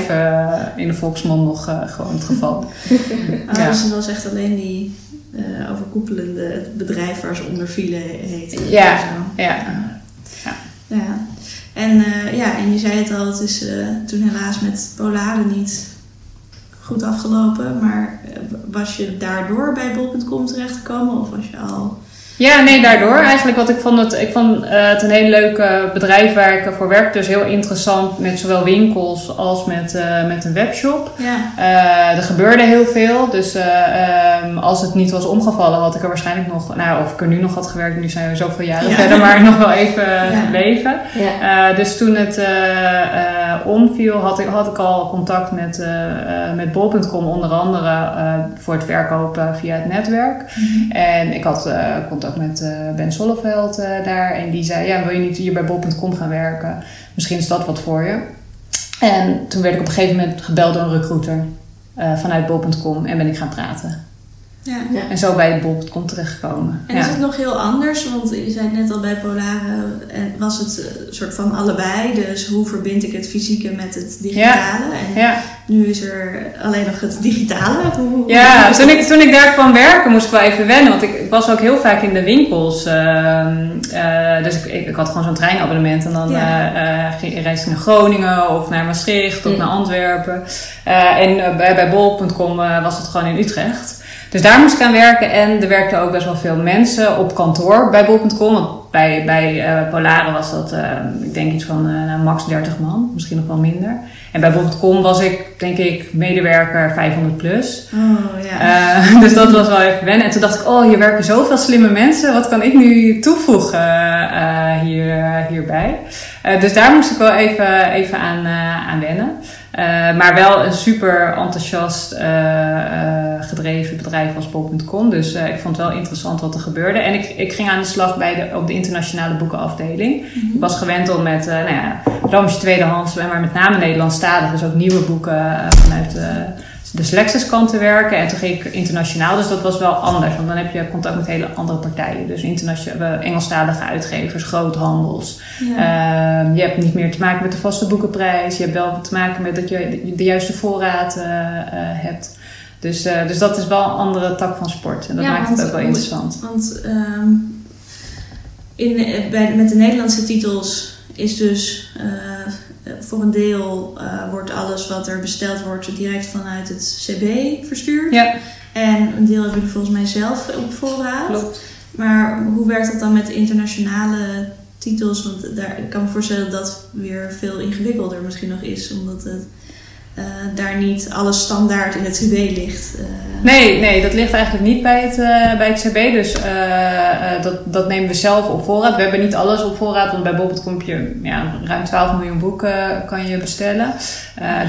in de volksmond nog eh, gewoon het geval. Ah, Ja. Dus het was echt alleen die eh, overkoepelende bedrijf waar ze onder vielen heette. Ja. Zo. Ja. Ja. En, eh, ja, en je zei het al, het is eh, toen helaas met Polaren niet goed afgelopen. Maar eh, was je daardoor bij bol.com terechtgekomen of was je al... Ja, nee, daardoor. Eigenlijk wat ik vond het, ik vond eh, het een heel leuk bedrijf waar ik voor werk. Dus heel interessant met zowel winkels als met, eh, met een webshop. Ja, Eh, er gebeurde heel veel. Dus eh, ehm, als het niet was omgevallen, had ik er waarschijnlijk nog, nou, of ik er nu nog had gewerkt. Nu zijn we zoveel jaren Ja. verder, maar nog wel even Ja. dus toen het omviel, had ik, had ik al contact met, eh, eh, met bol.com, onder andere eh, voor het verkopen via het netwerk. En ik had eh, contact met eh, Ben Solleveld eh, daar en die zei, ja, wil je niet hier bij bol.com gaan werken? Misschien is dat wat voor je. En toen werd ik op een gegeven moment gebeld door een recruiter eh, vanuit bol.com en ben ik gaan praten. Ja. En zo bij bol.com terechtgekomen. En ja. is het nog heel anders? Want je zei net al bij Polaren, en was het eh, een soort van allebei. Dus hoe verbind ik het fysieke met het digitale? En ja. nu is er alleen nog het digitale. Hoe, Ja, hoe toen ik, toen ik daar kwam werken moest ik wel even wennen. Want ik, ik was ook heel vaak in de winkels. ehm, eh, dus ik, ik, ik had gewoon zo'n treinabonnement. En dan Ja. eh, eh, reisde ik naar Groningen of naar Maastricht of Mm. naar Antwerpen. Eh, en eh, bij, bij bol.com eh, was het gewoon in Utrecht. Dus daar moest ik aan werken. En er werkten ook best wel veel mensen op kantoor bij bol.com. Want bij, bij eh Polaren was dat, eh, ik denk iets van eh, max 30 man. Misschien nog wel minder. En bij bol.com was ik, denk ik, medewerker 500 plus. Oh ja. Dus dat was wel even wennen. En toen dacht ik, oh, hier werken zoveel slimme mensen. Wat kan ik nu toevoegen hier, hierbij? Dus daar moest ik wel even, even aan, aan wennen. Eh, maar wel een super enthousiast eh, eh, gedreven bedrijf als bol.com. Dus ik vond het wel interessant wat er gebeurde. En ik, ik ging aan de slag bij de, op de internationale boekenafdeling. Ik was gewend om met, nou ja, Ramsje tweedehands, maar met name Nederlandstalig. Dus ook nieuwe boeken vanuit eh, de Selectus kant te werken. En toen ging ik internationaal, dus dat was wel anders. Want dan heb je contact met hele andere partijen. Dus internationale, Engelstalige uitgevers, groothandels. ja. Ehm, je hebt niet meer te maken met de vaste boekenprijs. Je hebt wel te maken met dat je de juiste voorraad eh, eh, hebt. Dus, eh, dus dat is wel een andere tak van sport. En dat Ja, maakt het ook wel interessant. Want ehm, in, bij, met de Nederlandse titels is dus voor een deel eh, wordt alles wat er besteld wordt direct vanuit het CB verstuurd. Ja, En een deel hebben jullie volgens mij zelf op voorraad. klopt. Maar hoe werkt dat dan met de internationale titels? Want daar, ik kan me voorstellen dat dat weer veel ingewikkelder misschien nog is. Omdat het, eh, daar niet alles standaard in het CB ligt. Eh, Nee, nee, dat ligt eigenlijk niet bij het, eh, bij het CB. Dus dat, dat nemen we zelf op voorraad. We hebben niet alles op voorraad, want bij heb je ja, ruim 12 miljoen boeken kan je bestellen.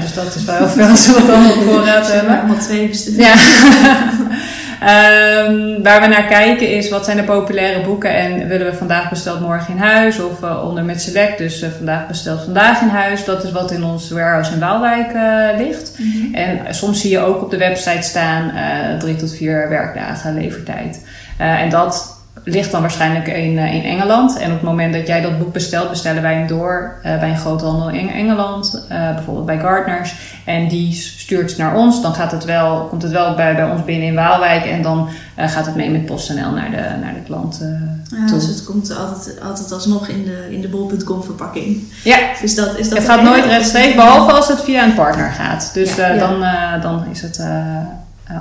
Dus dat is wel heel veel als we dat allemaal op voorraad hebben. allemaal twee bestellen. Ja. Ehm, waar we naar kijken is wat zijn de populaire boeken en willen we vandaag besteld morgen in huis of eh, onder met select. Dus eh, vandaag besteld vandaag in huis. Dat is wat in ons warehouse in Waalwijk eh, ligt. Mhm. En soms zie je ook op de website staan drie tot vier werkdagen levertijd. En dat ligt dan waarschijnlijk in, eh, in Engeland. En op het moment dat jij dat boek bestelt, bestellen wij hem door eh, bij een groothandel in Engeland. eh, bijvoorbeeld bij Gardners. En die stuurt het naar ons. Dan gaat het wel, komt het wel bij, bij ons binnen in Waalwijk. En dan gaat het mee met PostNL naar de, naar de klant. Ja, toe. dus het komt altijd, altijd alsnog in de, in de bol.com verpakking. Ja, Is dat, is dat het gaat nooit rechtstreeks, behalve als het via een partner gaat. Dus Ja. Ja. Dan, dan is het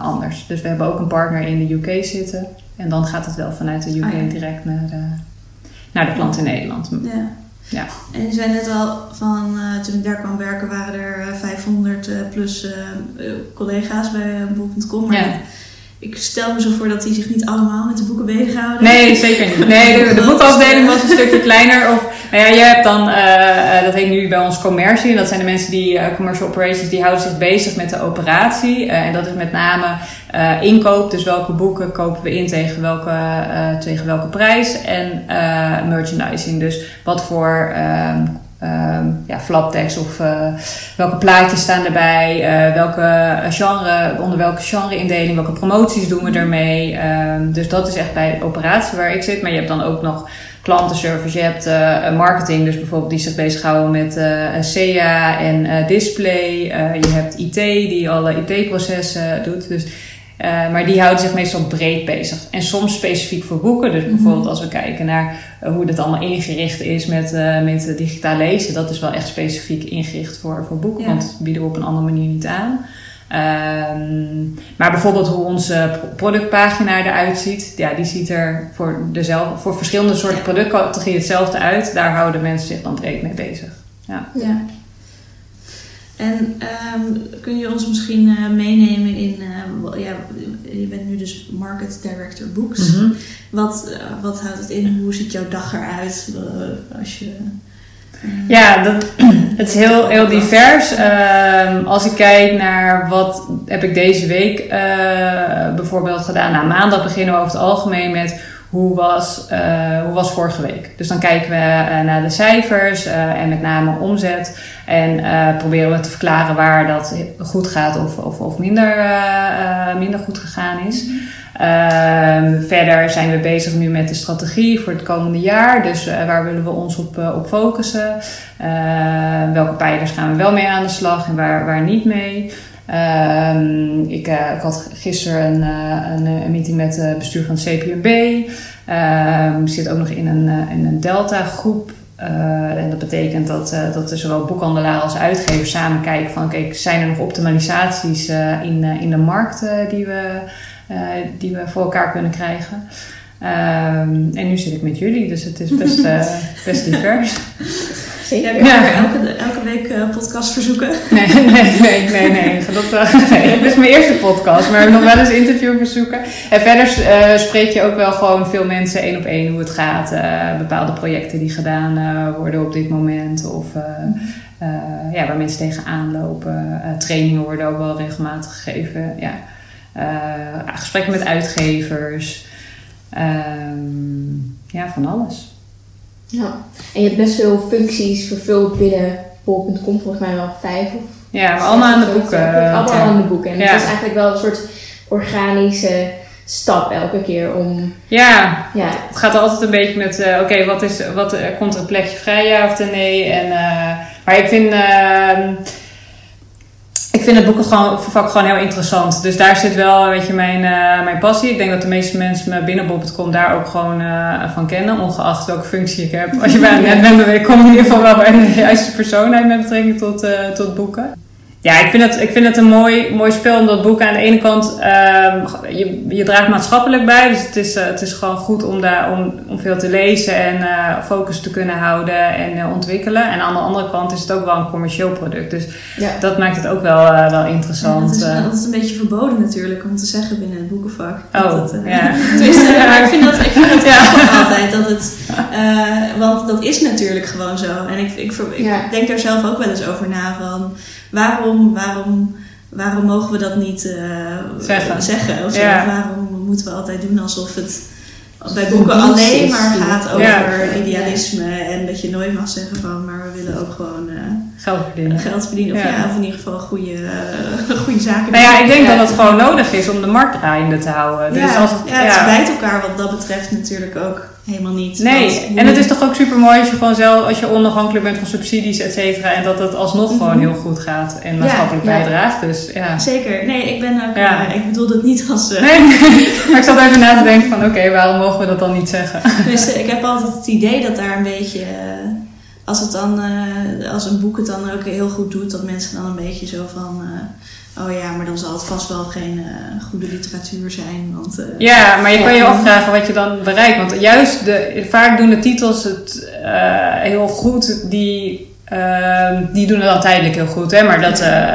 anders. Dus we hebben ook een partner in de UK zitten. En dan gaat het wel vanuit de UK Ah, ja. direct naar de, naar de klant in Nederland. Ja. Ja. En je zei net al van eh, toen ik daar kwam werken waren er eh, 500 eh, plus eh, eh, collega's bij bol.com. Maar Ja. Ik stel me zo voor dat die zich niet allemaal met de boeken bezighouden. Nee, zeker niet. Nee, de, de boekafdeling was een stukje kleiner. Of, nou ja, je hebt dan, eh, dat heet nu bij ons commercie. Dat zijn de mensen die, eh, commercial operations, die houden zich bezig met de operatie. En dat is met name inkoop. Dus welke boeken kopen we in tegen welke, tegen welke prijs. En merchandising. Dus wat voor ehm, ehm, flaptekst of eh, welke plaatjes staan erbij, eh, welke genre, onder welke genre-indeling, welke promoties doen we ermee. Ehm, dus dat is echt bij de operatie waar ik zit. Maar je hebt dan ook nog klantenservice, je hebt uh, marketing, dus bijvoorbeeld die zich bezighouden met SEA en display. je hebt IT die alle IT-processen doet. Dus uh, maar die houden zich meestal breed bezig. En soms specifiek voor boeken. Dus bijvoorbeeld als we kijken naar uh, hoe dat allemaal ingericht is met, uh, met digitaal lezen. Dat is wel echt specifiek ingericht voor, voor boeken. Ja. Want dat bieden we op een andere manier niet aan. Um, maar bijvoorbeeld hoe onze productpagina eruit ziet. Ja, die ziet er voor, dezelfde, voor verschillende soorten productcategorieën hetzelfde uit. Daar houden mensen zich dan breed mee bezig. Ja. ja. En um, kun je ons misschien uh, meenemen in, uh, ja, je bent nu dus Market Director Books. Mm -hmm. wat, uh, wat houdt het in? Hoe ziet jouw dag eruit als je... ja, dat, het is heel, heel divers. Ehm, als ik kijk naar wat heb ik deze week bijvoorbeeld gedaan. Nou, maandag beginnen we over het algemeen met hoe was, uh, hoe was vorige week. Dus dan kijken we uh, naar de cijfers uh, en met name omzet. En proberen we te verklaren waar dat goed gaat of, of, of minder, minder goed gegaan is. Mm-hmm. verder zijn we bezig nu met de strategie voor het komende jaar. Dus waar willen we ons op, op focussen? welke pijlers gaan we wel mee aan de slag en waar, waar niet mee? Um, ik, uh, ik, had gisteren een, uh, een, een, meeting met het bestuur van het CPMB. Um, zit ook nog in een, uh, in een Delta-groep. en dat betekent dat, dat er zowel boekhandelaren als uitgevers samen kijken van... Kijk, zijn er nog optimalisaties in, in de markt die, we, die we voor elkaar kunnen krijgen? Um, en nu zit ik met jullie, dus het is best, best divers. Zeker. Ja, ja. Elke, elke week uh, podcast verzoeken? Nee, nee, nee, nee. nee. Dat, uh, nee. Dit is mijn eerste podcast, maar nog wel eens interview verzoeken. En verder uh, spreek je ook wel gewoon veel mensen één op één hoe het gaat. bepaalde projecten die gedaan worden op dit moment. Of ja, waar mensen tegenaan lopen. trainingen worden ook wel regelmatig gegeven. Ja. gesprekken met uitgevers. ja, van alles. Ja, en je hebt best veel functies vervuld binnen bol.com, volgens mij wel vijf of Ja, maar allemaal aan de boeken. Allemaal aan de boeken. En het is eigenlijk wel een soort organische stap elke keer om... Ja, ja. het gaat altijd een beetje met, uh, oké, okay, wat, is, wat uh, komt er een plekje vrij, ja of nee? En, uh, maar ik vind ehm, ik vind het boeken gewoon, heel interessant. Dus daar zit wel weet je, mijn, uh, mijn passie. Ik denk dat de meeste mensen me binnen Bob.com daar ook gewoon uh, van kennen. Ongeacht welke functie ik heb. Als je bij net bent, dan kom je in ieder geval wel bij de juiste persoon uit met betrekking tot, uh, tot boeken. Ja, ik vind het, ik vind het een mooi, mooi spel omdat boeken aan de ene kant, uh, je, je draagt maatschappelijk bij. Dus het is, uh, het is gewoon goed om, daar, om, om veel te lezen en uh, focus te kunnen houden en uh, ontwikkelen. En aan de andere kant is het ook wel een commercieel product. Dus ja. dat maakt het ook wel, wel interessant. Ja, dat, is, dat is een beetje verboden natuurlijk om te zeggen binnen het boekenvak. Oh, dat, ja. Tenminste, ik vind dat, ik vind dat ja. altijd. Dat het, want dat is natuurlijk gewoon zo. En ik, ik, ik, ik denk daar zelf ook wel eens over na van waarom, waarom, waarom mogen we dat niet uh, zeggen? zeggen of ja. Waarom moeten we altijd doen alsof het bij boeken alleen maar gaat over ja. idealisme en dat je nooit mag zeggen van, maar we willen ook gewoon uh, geld verdienen. Geld verdienen of, ja. of in ieder geval goede, uh, goede zaken. Nou ja, ik denk dat het gewoon nodig is om de markt draaiende te houden. Dus als het, ja, het bijt elkaar wat dat betreft natuurlijk ook helemaal niet. Nee, en het is toch ook super mooi als je gewoon zelf, als je onafhankelijk bent van subsidies, et cetera, en dat het alsnog mm -hmm. gewoon heel goed gaat en maatschappelijk ja, bijdraagt. Dus, ja. Zeker. Nee, ik ben ook, ja. uh, ik bedoel het niet als. Uh... Nee, maar ik zat even na te denken van, oké, okay, waarom mogen we dat dan niet zeggen? Dus uh, ik heb altijd het idee dat daar een beetje. als, het dan, als een boek het dan ook heel goed doet, dat mensen dan een beetje zo van oh ja, maar dan zal het vast wel geen uh, goede literatuur zijn. Want, uh, ja, maar je kan je afvragen wat je dan bereikt. Want juist de, vaak doen de titels het uh, heel goed die Ehm, die doen het dan tijdelijk heel goed, hè? maar dat eh,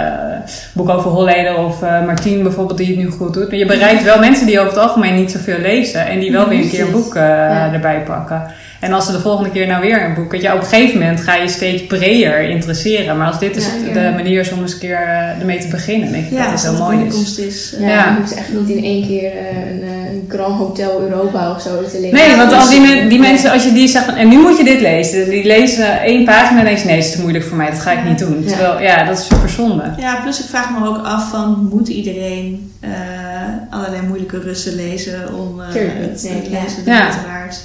boek over Holleder of Martien bijvoorbeeld, die het nu goed doet. Maar je bereikt wel mensen die over het algemeen niet zoveel lezen en die wel weer een keer een boek ja. erbij pakken. En als ze de volgende keer nou weer een boek. Ja, op een gegeven moment ga je steeds breder interesseren. Maar als dit is ja, de manier is om eens een keer uh, ermee te beginnen, denk ik ja, dat het heel mooi is. is ja, ja. je moet echt niet in één keer uh, een, een Grand Hotel Europa of zo te lezen. Nee, want als die, me die mensen, als je die zegt en nu moet je dit lezen. Die lezen één pagina en denken nee, het is te moeilijk voor mij. Dat ga ik niet doen. Terwijl, ja, dat is super zonde. Ja, plus ik vraag me ook af van, moet iedereen uh, allerlei moeilijke russen lezen om het, nee, het lezen ja. ja. te waard?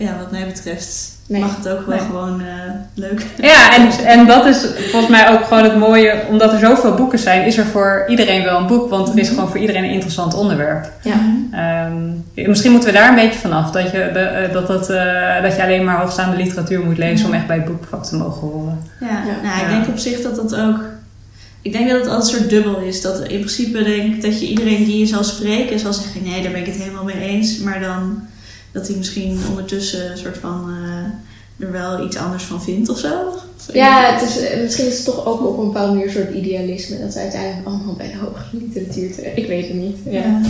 Ja, wat mij betreft Nee. mag het ook wel Nee. gewoon uh, leuk. Ja, en, en dat is volgens mij ook gewoon het mooie, omdat er zoveel boeken zijn, is er voor iedereen wel een boek, want er is gewoon voor iedereen een interessant onderwerp. Ja. Um, misschien moeten we daar een beetje vanaf, dat je, de, dat, dat, uh, dat je alleen maar hoogstaande literatuur moet lezen om echt bij het boekvak te mogen horen. Ja, Ja. nou, ik Ja. denk op zich dat dat ook. Ik denk dat het altijd een soort dubbel is. Dat in principe denk ik dat je iedereen die je zal spreken zal zeggen: nee, daar ben ik het helemaal mee eens. Maar dan dat hij misschien ondertussen soort van uh, er wel iets anders van vindt of zo. Ja, het is, eh, misschien is het toch ook op een bepaalde manier een soort idealisme. Dat ze uiteindelijk allemaal bij de hogere literatuur terecht. Ik weet het niet. Ja. Ja.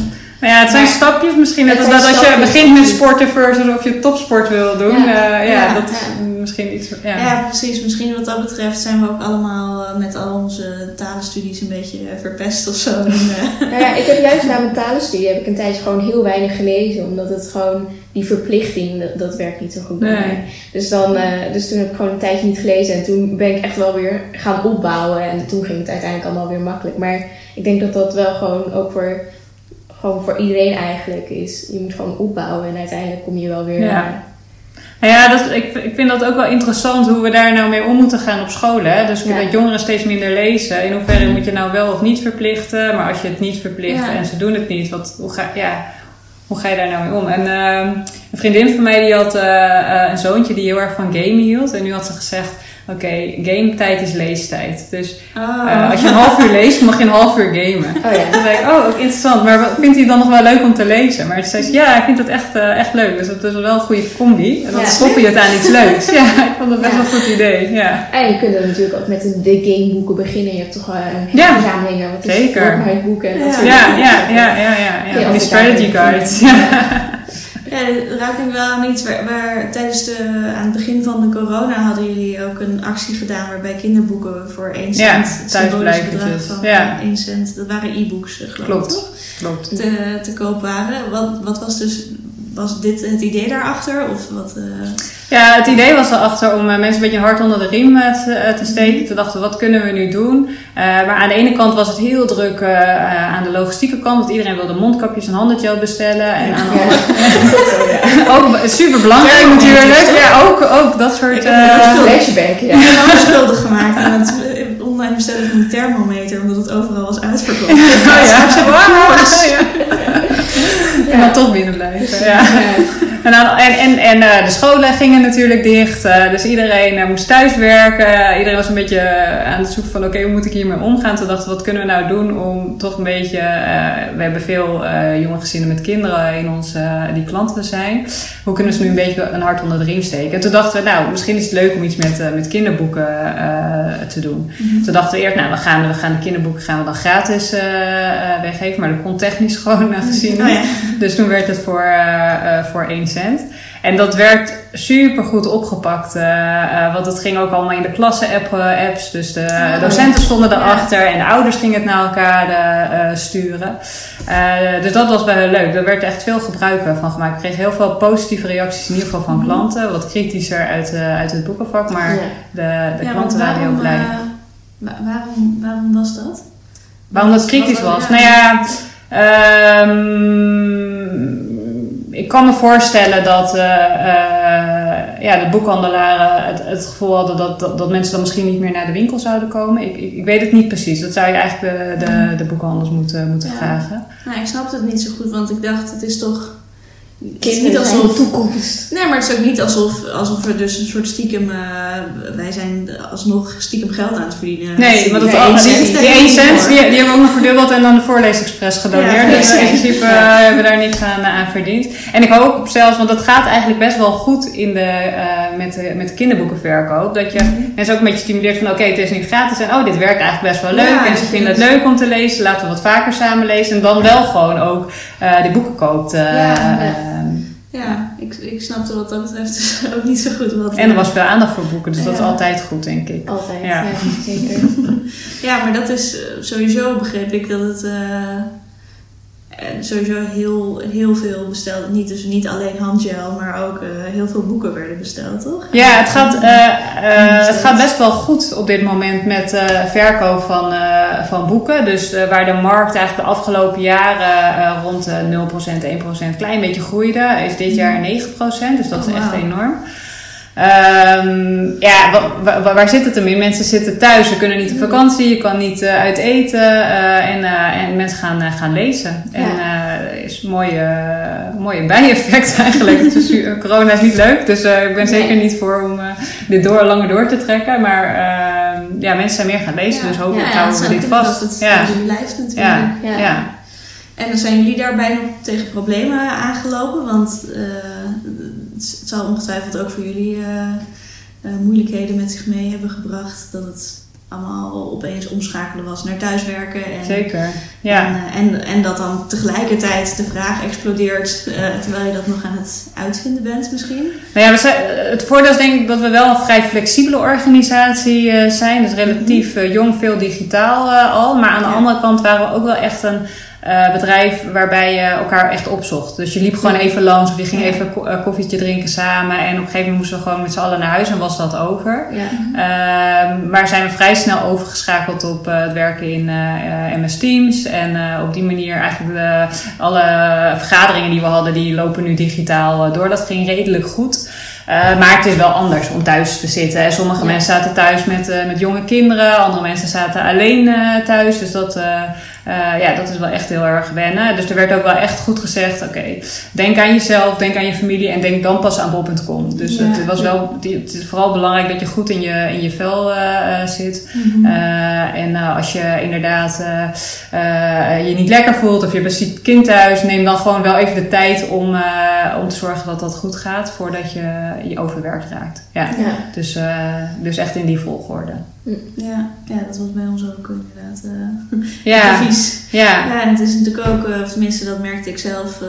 Maar ja, het zijn Maar- stapjes misschien. Net als dat als je begint met sporten versus of je topsport wil doen. Ja. Ja, ja, Ja. dat is Ja. misschien iets... Ja. Ja. precies. Misschien wat dat betreft zijn we ook allemaal eh, met al onze talenstudies een beetje eh, verpest of zo. En, eh, Nou ja, ik heb juist na mijn talenstudie heb ik een tijdje gewoon heel weinig gelezen. Omdat het gewoon, die verplichting, dat, dat werkt niet zo goed bij Nee. mij. Dus, dan, eh, dus toen heb ik gewoon een tijdje niet gelezen. En toen ben ik echt wel weer gaan opbouwen. En toen ging het uiteindelijk allemaal weer makkelijk. Maar ik denk dat dat wel gewoon ook voor, gewoon voor iedereen eigenlijk is. Je moet gewoon opbouwen en uiteindelijk kom je wel weer... Ja. Nou ja, dat, ik, ik vind dat ook wel interessant hoe we daar nou mee om moeten gaan op scholen. Hè? Dus Ja. dat jongeren steeds minder lezen. In hoeverre moet je nou wel of niet verplichten? Maar als je het niet verplicht Ja. en ze doen het niet, wat, hoe, ga, ja, hoe ga je daar nou mee om? En ehm, een vriendin van mij die had eh, eh, een zoontje die heel erg van gamen hield. En nu had ze gezegd, oké, gametijd is leestijd. Dus oh. eh, als je een half uur leest, mag je een half uur gamen. Oh ja. Toen zei ik, oh, ook interessant. Maar wat- vindt hij dan nog wel leuk om te lezen? Maar toen zei ze, ja, hij vindt het echt, eh, echt leuk. Dus dat is wel een goede combi. En dan Ja. stop je het aan iets leuks. Ja, ik vond dat best Ja. wel een goed idee. Ja. En je kunt natuurlijk ook met de, gameboeken beginnen. Je hebt toch wel een hele verzameling. Wat is Zeker. Boeken en dat Ja. soort Ja, ja, ja, ja, ja. ja. Die strategy ik guides. Ja. Ja, dit raakt ik wel aan iets waar, waar tijdens de, aan het begin van de corona hadden jullie ook een actie gedaan waarbij kinderboeken voor 1 Ja, cent, het symbolisch bedrag van Ja. 1 cent, dat waren e-books eh, geloof ik, Klopt. toch? Klopt. Te, te koop waren. Wat, wat was dus, was dit het idee daarachter? Of wat, eh, Ja, het idee was erachter om eh, mensen een beetje een hart onder de riem eh, te, te steken. Te dachten, wat kunnen we nu doen? Eh, maar aan de ene kant was het heel druk aan de logistieke kant. Want iedereen wilde mondkapjes en handgel bestellen. En aan de Ja. andere ook super belangrijk natuurlijk. Ja, ook, ook dat soort... Ik heb eh, het Een flashback, ja. Ik heb me schuldig gemaakt aan het online bestellen van een thermometer, omdat het overal was uitverkocht. Ja. Ja. En dan toch binnen blijven. Ja. En, dan- en, en, en eh, de scholen gingen natuurlijk dicht. eh, dus iedereen eh, moest thuiswerken. iedereen was een beetje aan het zoeken van... oké, hoe moet ik hiermee omgaan? Toen dachten we, wat kunnen we nou doen om toch een beetje... we hebben veel jonge gezinnen met kinderen in ons, eh, die klanten zijn. Hoe kunnen we ze nu een beetje een hart onder de riem steken? En toen dachten we, nou, misschien is het leuk om iets met, met kinderboeken te doen. Toen dachten we eerst, nou, we gaan, we gaan de kinderboeken gaan we dan gratis weggeven. Maar dat kon technisch gewoon gezien Oh ja. Dus toen werd het voor, voor 1 En dat werd super goed opgepakt. eh, eh, want het ging ook allemaal in de klassen-apps. dus de Oh. docenten stonden erachter en de ouders gingen het naar elkaar eh, eh, sturen. Eh, dus dat was wel heel leuk. Er werd echt veel gebruik eh, van gemaakt. Ik kreeg heel veel positieve reacties, in ieder geval van klanten. Wat kritischer uit, eh, uit het boekenvak. Maar Ja. de, de Ja, klanten waren heel blij. eh, wa- waarom, waarom was dat? Waarom dat kritisch was? Nou ja, ehm, ik kan me voorstellen dat eh, eh, ja, de boekhandelaren het, het gevoel hadden dat, dat, dat mensen dan misschien niet meer naar de winkel zouden komen. Ik, ik, ik weet het niet precies. Dat zou je eigenlijk de, de, de boekhandels moeten, moeten Ja. vragen. Nou, ik snapte het niet zo goed, want ik dacht, het is toch... Het is Kinderen niet zijn de alsof... toekomst. Nee, maar het is ook niet alsof, alsof er dus een soort stiekem... eh, wij zijn alsnog stiekem geld aan het verdienen. Nee, maar dat Die al, één die, cent die hebben we 1 niet cent, die, die hebben we ook nog verdubbeld en dan de voorleesexpress gedoneerd. Ja, dus in principe eh, hebben we daar niks aan, aan verdiend. En ik hoop zelfs, want dat gaat eigenlijk best wel goed in de, eh, met, de, met de kinderboekenverkoop. Dat je mensen ook een beetje stimuleert van oké, het is nu gratis en oh, dit werkt eigenlijk best wel leuk. Ja, en ze vinden het leuk om te lezen, laten we wat vaker samen lezen. En dan wel gewoon ook eh die boeken koopt. Eh, Ja, ehm, Ja, ik, ik snapte wat dat betreft dus ook niet zo goed. Wat, en er was veel aandacht voor boeken, dus dat is altijd goed, denk ik. Altijd, Ja. ja, zeker. Ja, maar dat is eh, sowieso begreep ik dat het eh, eh, sowieso heel, heel veel besteld. Niet, dus niet alleen handgel, maar ook eh, heel veel boeken werden besteld, toch? Ja, het gaat, eh, eh, het gaat best wel goed op dit moment met verkoop van, van boeken. Dus waar de markt eigenlijk de afgelopen jaren rond de 0%, 1% klein beetje groeide, is dit jaar 9%. Dus dat is Oh, echt enorm. Ehm, ja, wa- wa- waar zit het hem in? Mensen zitten thuis, ze kunnen niet op vakantie, je kan niet eh, uit eten eh, en, eh, en mensen gaan, gaan lezen. En eh is een mooie, mooie bijeffect eigenlijk. Het eh, corona is niet leuk, dus ik ben Nee. zeker niet voor om dit door, langer door te trekken. Maar ehm, ja, mensen zijn meer gaan lezen, Ja. dus hopelijk Ja, houden we het dit vast. dat Ja, het dus blijft natuurlijk. ja, Ja. ja. En dan zijn jullie daarbij nog tegen problemen aangelopen? Want het zal ongetwijfeld ook voor jullie eh, eh, moeilijkheden met zich mee hebben gebracht. Dat het allemaal opeens omschakelen was naar thuiswerken. En, zeker. Ja. En, eh, en, en dat dan tegelijkertijd de vraag explodeert terwijl je dat nog aan het uitvinden bent misschien. Nou ja, we zijn, het voordeel is denk ik dat we wel een vrij flexibele organisatie zijn. Dus relatief eh, jong, veel digitaal al. Maar aan de Ja. andere kant waren we ook wel echt een eh, bedrijf waarbij je elkaar echt opzocht. Dus je liep gewoon even langs of je ging Ja. even ko- eh, koffietje drinken samen. En op een gegeven moment moesten we gewoon met z'n allen naar huis en was dat over. Ja. Ehm, maar zijn we vrij snel overgeschakeld op eh, het werken in MS Teams. En op die manier eigenlijk de, alle vergaderingen die we hadden, die lopen nu digitaal door. Dat ging redelijk goed. Maar het is wel anders om thuis te zitten. En sommige Ja. mensen zaten thuis met, met jonge kinderen. Andere mensen zaten alleen thuis. Dus dat, eh, ja, dat is wel echt heel erg wennen. Dus er werd ook wel echt goed gezegd... Oké, denk aan jezelf, denk aan je familie... en denk dan pas aan Bob.com. Dus Ja. het, was wel, het is vooral belangrijk dat je goed in je, in je vel eh, eh, zit. Eh, en als je inderdaad je niet lekker voelt of je hebt een ziek kind thuis, neem dan gewoon wel even de tijd om, om te zorgen dat dat goed gaat voordat je je overwerkt raakt. Ja. Ja. Dus, eh, dus echt in die volgorde. Ja, ja dat was bij ons ook inderdaad eh Ja, advies. ja. Ja, en het is natuurlijk ook, eh, of tenminste dat merkte ik zelf, eh,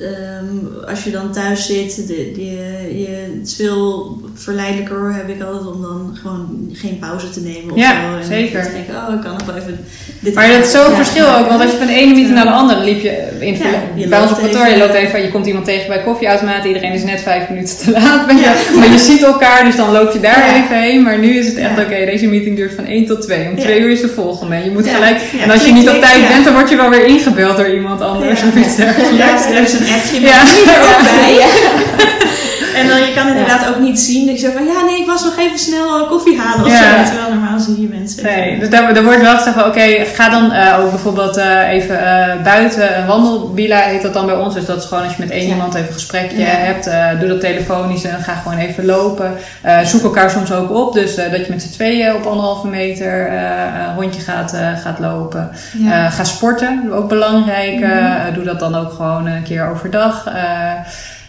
ehm, als je dan thuis zit, de, de, je, het is veel verleidelijker heb ik altijd om dan gewoon geen pauze te nemen of Ja, zo. En zeker. denken, oh ik kan nog wel even dit Maar dat is zo'n Ja. verschil ook, want als je van de ene meeting naar de andere liep je in Ja, je bij ons op kantoor, je loopt even, je komt iemand tegen bij koffieautomaat, iedereen is net vijf minuten te laat, maar je ziet elkaar, dus dan loop je daar even heen. Maar nu is het echt oké, deze meeting duurt van 1 tot 2, om. 2 uur is de volgende. Je moet gelijk, en als je niet op tijd bent, dan word je wel weer ingebeld door iemand anders Ja. of iets dergelijks. Ja, er is een appje met Ja. niet er ook bij. Ja. En dan je kan inderdaad ook niet zien dat je zo van ja nee ik was nog even snel eh, koffie halen of Ja. zo. Terwijl normaal zie je mensen. Nee, dus daar, daar wordt wel gezegd van oké, ga dan eh, ook bijvoorbeeld eh, even buiten een wandelbila heet dat dan bij ons. Dus dat is gewoon als je met één Ja. iemand even een gesprekje hebt, doe dat telefonisch en ga gewoon even lopen. Zoek elkaar soms ook op, dus dat je met z'n tweeën op anderhalve meter een rondje gaat, gaat lopen. Ga sporten, ook belangrijk. Mhm. Doe dat dan ook gewoon een keer overdag.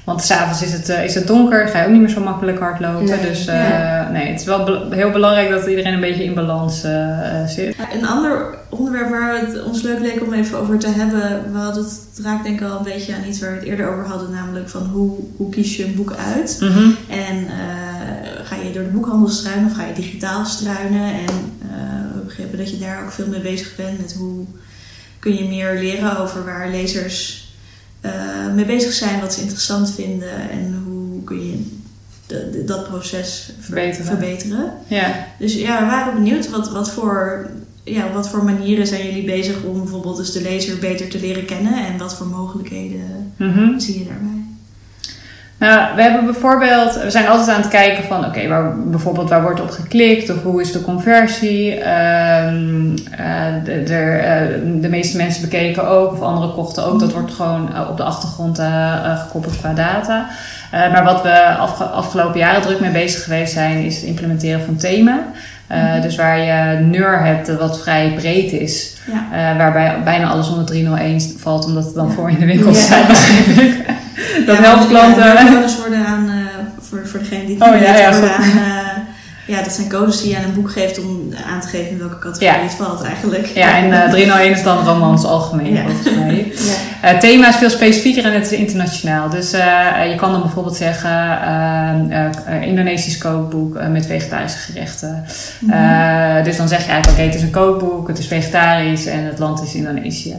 Want s'avonds is het, eh, is het donker, ga je ook niet meer zo makkelijk hardlopen. Nee. Dus eh, Ja. nee, het is wel be- heel belangrijk dat iedereen een beetje in balans eh, zit. Een ander onderwerp waar het ons leuk leek om even over te hebben. We hadden het, het raakt denk ik al een beetje aan iets waar we het eerder over hadden. Namelijk van hoe, hoe kies je een boek uit? Mhm. En ga je door de boekhandel struinen of ga je digitaal struinen? En we begrepen dat je daar ook veel mee bezig bent met hoe kun je meer leren over waar lezers eh, mee bezig zijn, wat ze interessant vinden en hoe kun je de, de- dat proces ver- Verbeteren. verbeteren. Ja. Dus ja, we waren benieuwd wat, wat, voor, ja, wat voor manieren zijn jullie bezig om bijvoorbeeld dus de lezer beter te leren kennen en wat voor mogelijkheden Mhm. zie je daarbij? Nou, we hebben bijvoorbeeld, we zijn altijd aan het kijken van, oké, waar bijvoorbeeld waar wordt op geklikt of hoe is de conversie? Ehm, eh, de, de, eh, de meeste mensen bekeken ook of anderen kochten ook. Dat wordt gewoon eh, op de achtergrond gekoppeld qua data. Maar wat we afge- afgelopen jaren druk mee bezig geweest zijn, is het implementeren van thema. Mhm. Dus waar je NUR hebt, wat vrij breed is. Ja. waarbij bijna alles onder 301 valt, omdat het dan Ja. voor in de winkel Ja. staat, begrijp ik. Dat Ja, helpt want, klanten. Ja, codes worden aan, eh, voor, voor degene die het Oh, ja, ja, aan, eh, ja, dat zijn codes die je aan een boek geeft om aan te geven in welke categorie Ja. het valt eigenlijk. Ja, en eh 301 is dan romans algemeen, Ja. volgens mij. Ja. Het thema is veel specifieker en het is internationaal. Dus eh, je kan dan bijvoorbeeld zeggen: eh, eh, eh, Indonesisch kookboek eh, met vegetarische gerechten. Mhm. Eh, dus dan zeg je eigenlijk: oké, het is een kookboek, het is vegetarisch en het land is Indonesië.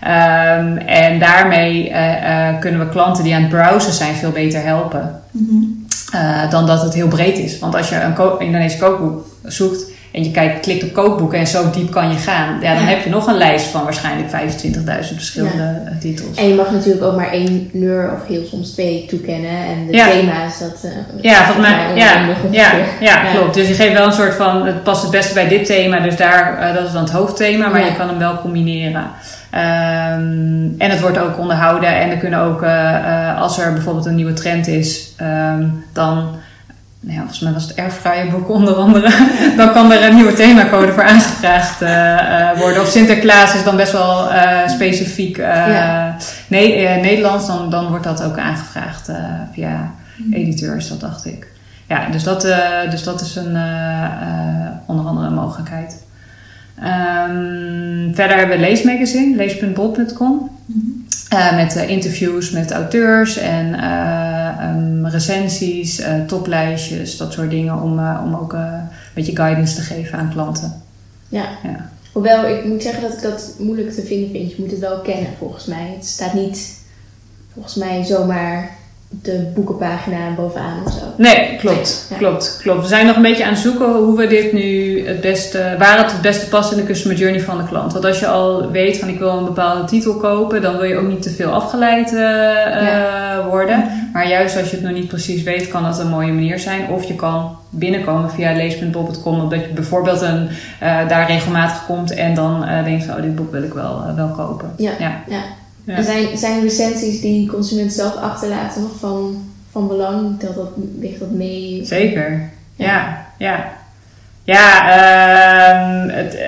Ehm, en daarmee eh, eh, kunnen we klanten die aan het browsen zijn veel beter helpen. Mhm. Eh, dan dat het heel breed is. Want als je een ko- Indonesisch kookboek zoekt en je kijkt, klikt op kookboeken en zo diep kan je gaan, ja, dan Ja. heb je nog een lijst van waarschijnlijk 25.000 verschillende eh, titels. En je mag natuurlijk ook maar één neur of heel soms twee toekennen. En de thema's, dat... eh, Ja, volgens mij, ja, ja, ja, klopt. Dus je geeft wel een soort van, het past het beste bij dit thema, dus daar, dat is dan het hoofdthema, maar je kan hem wel combineren. Ehm, en het wordt ook onderhouden en er kunnen ook, eh, eh, als er bijvoorbeeld een nieuwe trend is, ehm, dan, nou ja, volgens mij was het airfryerboek onder andere, dan kan er een nieuwe themacode voor aangevraagd eh, worden. Of Sinterklaas is dan best wel specifiek Ja. Ne- eh, Nederlands, dan, dan wordt dat ook aangevraagd via editeurs, dat dacht ik. Ja, dus dat, dus dat is een, onder andere een mogelijkheid. Ehm, verder hebben we Leesmagazine, lees.bol.com. Mhm. Eh, met eh, interviews met auteurs en eh, ehm, recensies, toplijstjes, dat soort dingen. Om, om ook een beetje guidance te geven aan klanten. Ja. Ja. Hoewel, ik moet zeggen dat ik dat moeilijk te vinden vind. Je moet het wel kennen, volgens mij. Het staat niet, volgens mij, zomaar de boekenpagina bovenaan of zo. Nee, klopt, Ja. klopt, klopt. We zijn nog een beetje aan het zoeken hoe we dit nu het beste, waar het het beste past in de customer journey van de klant. Want als je al weet van ik wil een bepaalde titel kopen, dan wil je ook niet te veel afgeleid eh, eh, worden. Maar juist als je het nog niet precies weet, kan dat een mooie manier zijn. Of je kan binnenkomen via lees.bob.com, omdat je bijvoorbeeld een, eh, daar regelmatig komt en dan denkt van oh, dit boek wil ik wel, wel kopen. Ja. Ja. Ja. Ja. En zijn, zijn recensies die consumenten zelf achterlaten nog van, van belang? Dat dat, ligt dat mee? Zeker. Ja. Ja, ja. Ehm, het, eh,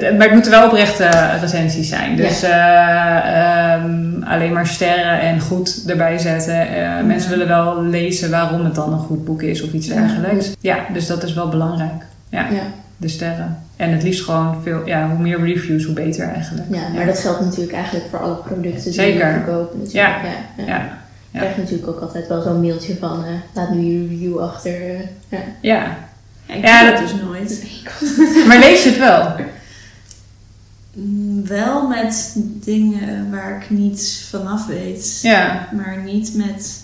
het- maar het moeten wel oprechte recensies zijn. Dus eh, ehm, alleen maar sterren en goed erbij zetten. Eh, Mensen willen wel lezen waarom het dan een goed boek is of iets dergelijks. Ja, dus dat is wel belangrijk. Ja, Ja. de sterren. En het liefst gewoon veel, ja, hoe meer reviews, hoe beter eigenlijk. Ja, maar dat geldt natuurlijk eigenlijk voor alle producten die Zeker. we verkopen. Natuurlijk. Ja. Ja, Ja, Je krijgt natuurlijk ook altijd wel zo'n mailtje van eh, laat nu je review achter. eh, ja. ja. Ja, ik Ja, dat- dus nooit. Maar lees je het wel? Mm, Wel met dingen waar ik niets vanaf weet. Ja. Maar niet met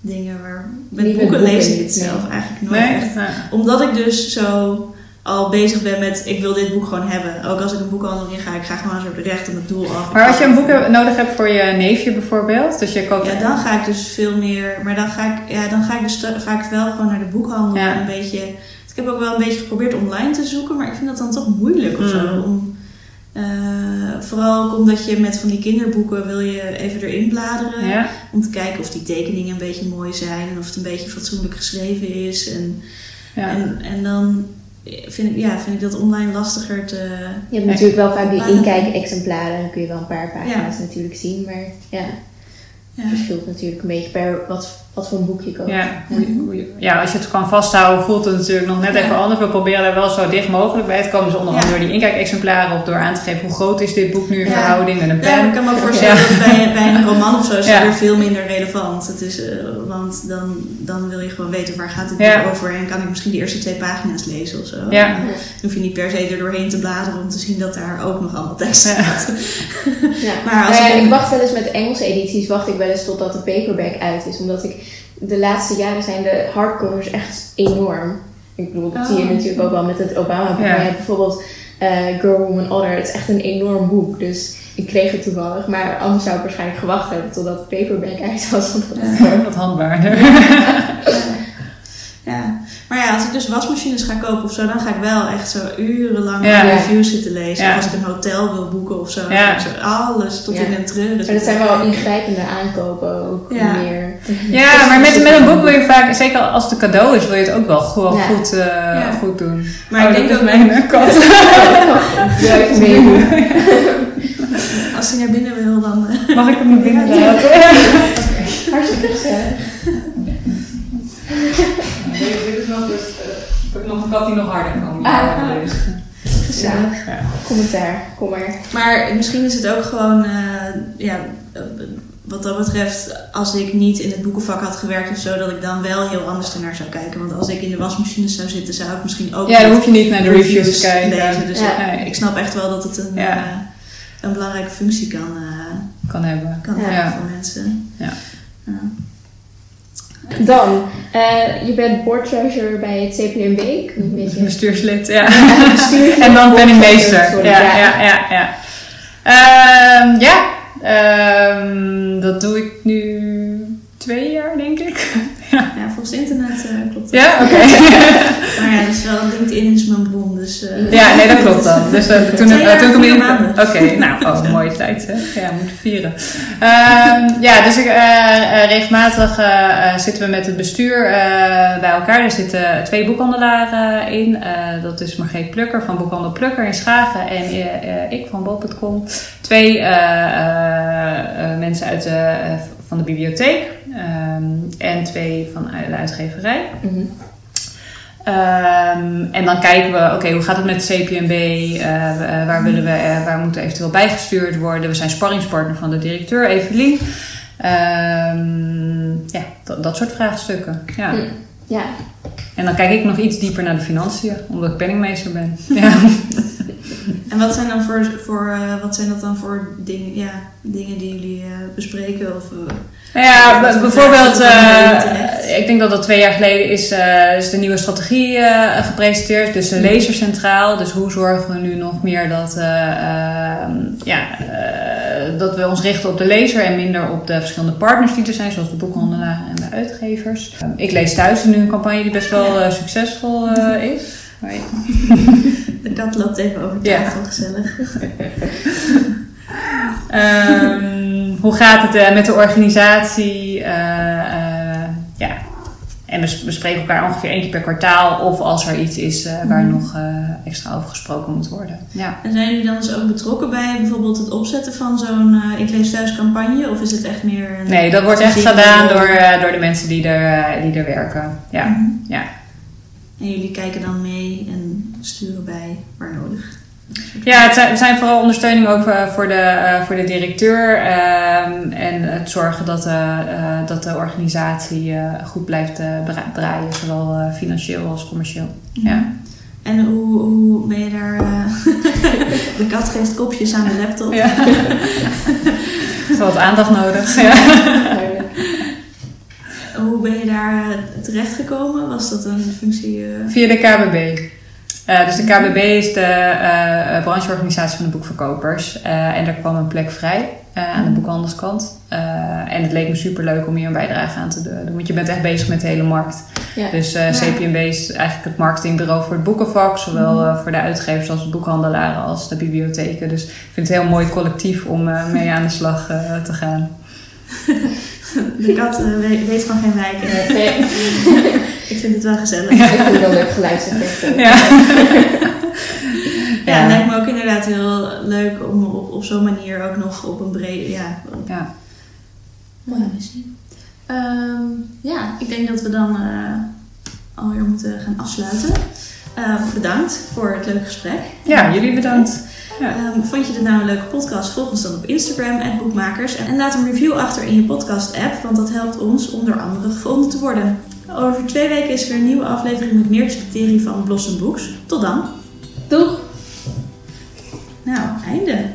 dingen waar... Met met boeken lees ik boeken, het nee. zelf eigenlijk nooit Nee? echt. Ja. Omdat ik dus zo al bezig ben met ik wil dit boek gewoon hebben. Ook als ik een boekhandel in ga, ik ga gewoon zo recht op het doel af. Maar als je een boek heb- nodig hebt voor je neefje bijvoorbeeld, dus je koopt... Ja, dan ga ik dus veel meer. Maar dan ga ik, ja, dan ga ik dus vaak wel gewoon naar de boekhandel. Ja. En een beetje. Ik heb ook wel een beetje geprobeerd online te zoeken, maar ik vind dat dan toch moeilijk of zo. Mm. Om, eh, vooral ook omdat je met van die kinderboeken wil je even erin bladeren. Ja, Om te kijken of die tekeningen een beetje mooi zijn en of het een beetje fatsoenlijk geschreven is. En, ja. en, en dan vind ik, ja, vind ik dat online lastiger te. Je hebt natuurlijk wel vaak die inkijk-exemplaren. Dan kun je wel een paar pagina's natuurlijk zien. Maar ja, Ja. het verschilt natuurlijk een beetje per wat, wat voor een boek je koopt. Ja, je- ja, als je het kan vasthouden, voelt het natuurlijk nog net Ja. even anders. We proberen er wel zo dicht mogelijk bij te komen. Dus onder andere Ja. door die inkijkexemplaren of door aan te geven hoe groot is dit boek nu in Ja. verhouding met een Ja, maar pen. ik kan me ook voorstellen Ja. dat bij, bij een roman of zo is Ja. het weer veel minder relevant. Het is, eh, want dan, dan wil je gewoon weten waar gaat Ja. boek over en kan ik misschien de eerste twee pagina's lezen of zo. Ja. Dan hoef je niet per se er doorheen te bladeren om te zien dat daar ook nog allemaal tekst Ja. staat. Ja. Maar als Nou ja, ik- ik wacht wel eens met de Engelse edities, wacht ik wel eens totdat de paperback uit is. Omdat ik de laatste jaren zijn de hardcovers echt enorm. Ik bedoel, dat Oh. zie je natuurlijk ook wel met het Obama boek. Ja. Maar bijvoorbeeld eh, Girl, Woman, Other. Het is echt een enorm boek. Dus ik kreeg het toevallig. Maar anders zou ik waarschijnlijk gewacht hebben totdat paperback uit was. Omdat het Ja. gewoon- Wat handbaarder. Ja. ja. Maar ja, als ik dus wasmachine wasmachines ga kopen of zo, dan ga ik wel echt zo urenlang Ja. reviews zitten lezen. Of als ik een hotel wil boeken of zo, zo alles tot Ja. in den treuren. Maar dat zijn wel ingrijpende aankopen ook Ja. meer. Ja, maar met, met een boek wil je vaak, zeker als het een cadeau is, wil je het ook wel gewoon Ja. goed, eh, Ja. goed doen. Maar Oh, ik denk dat mijn kat. Ja, als hij naar binnen wil, dan... eh, Mag ik hem naar binnen Ja. laten? Hartstikke gezellig. Nog, een kat die nog harder kan. Ah. Dus, gezellig. ja. Commentaar, kom maar. Maar misschien is het ook gewoon, eh, ja, eh, wat dat betreft, als ik niet in het boekenvak had gewerkt of zo, dat ik dan wel heel anders ernaar zou kijken. Want als ik in de wasmachine zou zitten, zou ik misschien ook ja, dan hoef je niet naar de reviews te kijken. lezen. Dus Ja. ik, ik snap echt wel dat het een, Ja. eh, een belangrijke functie kan, eh, Kan hebben. kan Ja. hebben voor mensen. Ja. Ja. Dan, eh, je bent board treasurer bij het. Een beetje Bestuurslid, ja. bestuurslid, en dan board penningmeester. treasurer, Ja, ja, ja, ja. Ehm, ja, ehm, dat doe ik nu twee jaar, denk ik. Ja, volgens internet eh, klopt dat. Ja, oké. Maar ja, dus wel, LinkedIn is mijn bron, dus... eh, Ja, nee, dat klopt dan. Dus eh, toen, jaar, toen in... maanden. Oké, nou, oh, mooie tijd hè. Ja, moeten vieren. Ehm, ja, dus ik, eh, regelmatig zitten we met het bestuur bij elkaar. Er zitten twee boekhandelaren in. Dat is Margreet Plukker van Boekhandel Plukker in Schagen en ik van Bol.com. Twee mensen uit de, van de bibliotheek ehm, en twee van de uitgeverij. Mhm. Ehm, en dan kijken we, oké, hoe gaat het met de CPMB? Eh, eh, waar, willen we, eh, waar moet er eventueel bijgestuurd worden? We zijn sparringspartner van de directeur, Evelien. Ehm, ja, dat, dat soort vraagstukken. Ja. Hm. Ja, En dan kijk ik nog iets dieper naar de financiën, omdat ik penningmeester ben. Ja. En wat zijn, dan voor, voor, wat zijn dat dan voor dingen, ja, dingen die jullie bespreken? Of, Nou ja, bijvoorbeeld, eh, ik denk dat dat twee jaar geleden is, eh, is de nieuwe strategie eh, gepresenteerd. Dus de lezer centraal. Dus hoe zorgen we nu nog meer dat, eh, ehm, ja, dat we ons richten op de lezer en minder op de verschillende partners die er zijn, zoals de boekhandelaren en de uitgevers. Ik lees thuis nu een campagne die best wel succesvol is. De kat loopt even over Ja. tafel, gezellig. Ehm, hoe gaat het eh, met de organisatie? Eh, eh, ja. En we s- we spreken elkaar ongeveer één keer per kwartaal. Of als er iets is waar Mhm. nog extra over gesproken moet worden. Ja. En zijn jullie dan dus ook betrokken bij bijvoorbeeld het opzetten van zo'n eh, Ik lees thuis campagne? Of is het echt meer. Nee, dat wordt echt gedaan door, door de mensen die er, die er werken. Ja. Mhm. ja. En jullie kijken dan mee en sturen bij waar nodig. Ja, het zijn, het zijn vooral ondersteuning ook eh, voor, de, eh, voor de directeur. ehm, en het zorgen dat, eh, eh, dat de organisatie goed blijft dra- draaien. Zowel financieel als commercieel. Ja. En hoe, hoe ben je daar... de kat geeft kopjes aan de laptop. Ja. Er is wat aandacht nodig. Ja. Hoe ben je daar eh, terechtgekomen? Was dat een functie... Via de KBB. Eh, dus de KBB is de eh, eh, brancheorganisatie van de boekverkopers. En daar kwam een plek vrij aan de boekhandelskant. Eh, en het leek me super leuk om hier een bijdrage aan te doen. Want je bent echt bezig met de hele markt. Ja. Dus. CPMB is eigenlijk het marketingbureau voor het boekenvak. Zowel eh, voor de uitgevers als de boekhandelaren als de bibliotheken. Dus ik vind het een heel mooi collectief om mee aan de slag te gaan. de kat eh, weet, van geen wijken. Nee, Ik vind het wel gezellig. ik vind wel leuk geluidseffecten. Ja. Ja, het lijkt me ook inderdaad heel leuk om op, op zo'n manier ook nog op een brede... Ja, Ja. mooie missie. Ehm, ja, ik denk dat we dan eh, alweer moeten gaan afsluiten. Eh, bedankt voor het leuke gesprek. ja, jullie bedankt. Ja. Ehm, vond je dit nou een leuke podcast? Volg ons dan op Instagram, boekmakers. En laat een review achter in je podcast-app, want dat helpt ons om door anderen gevonden te worden. Over twee weken is er een nieuwe aflevering met meer mysterie van Blossom Books. Tot dan. Doeg! Nou, einde.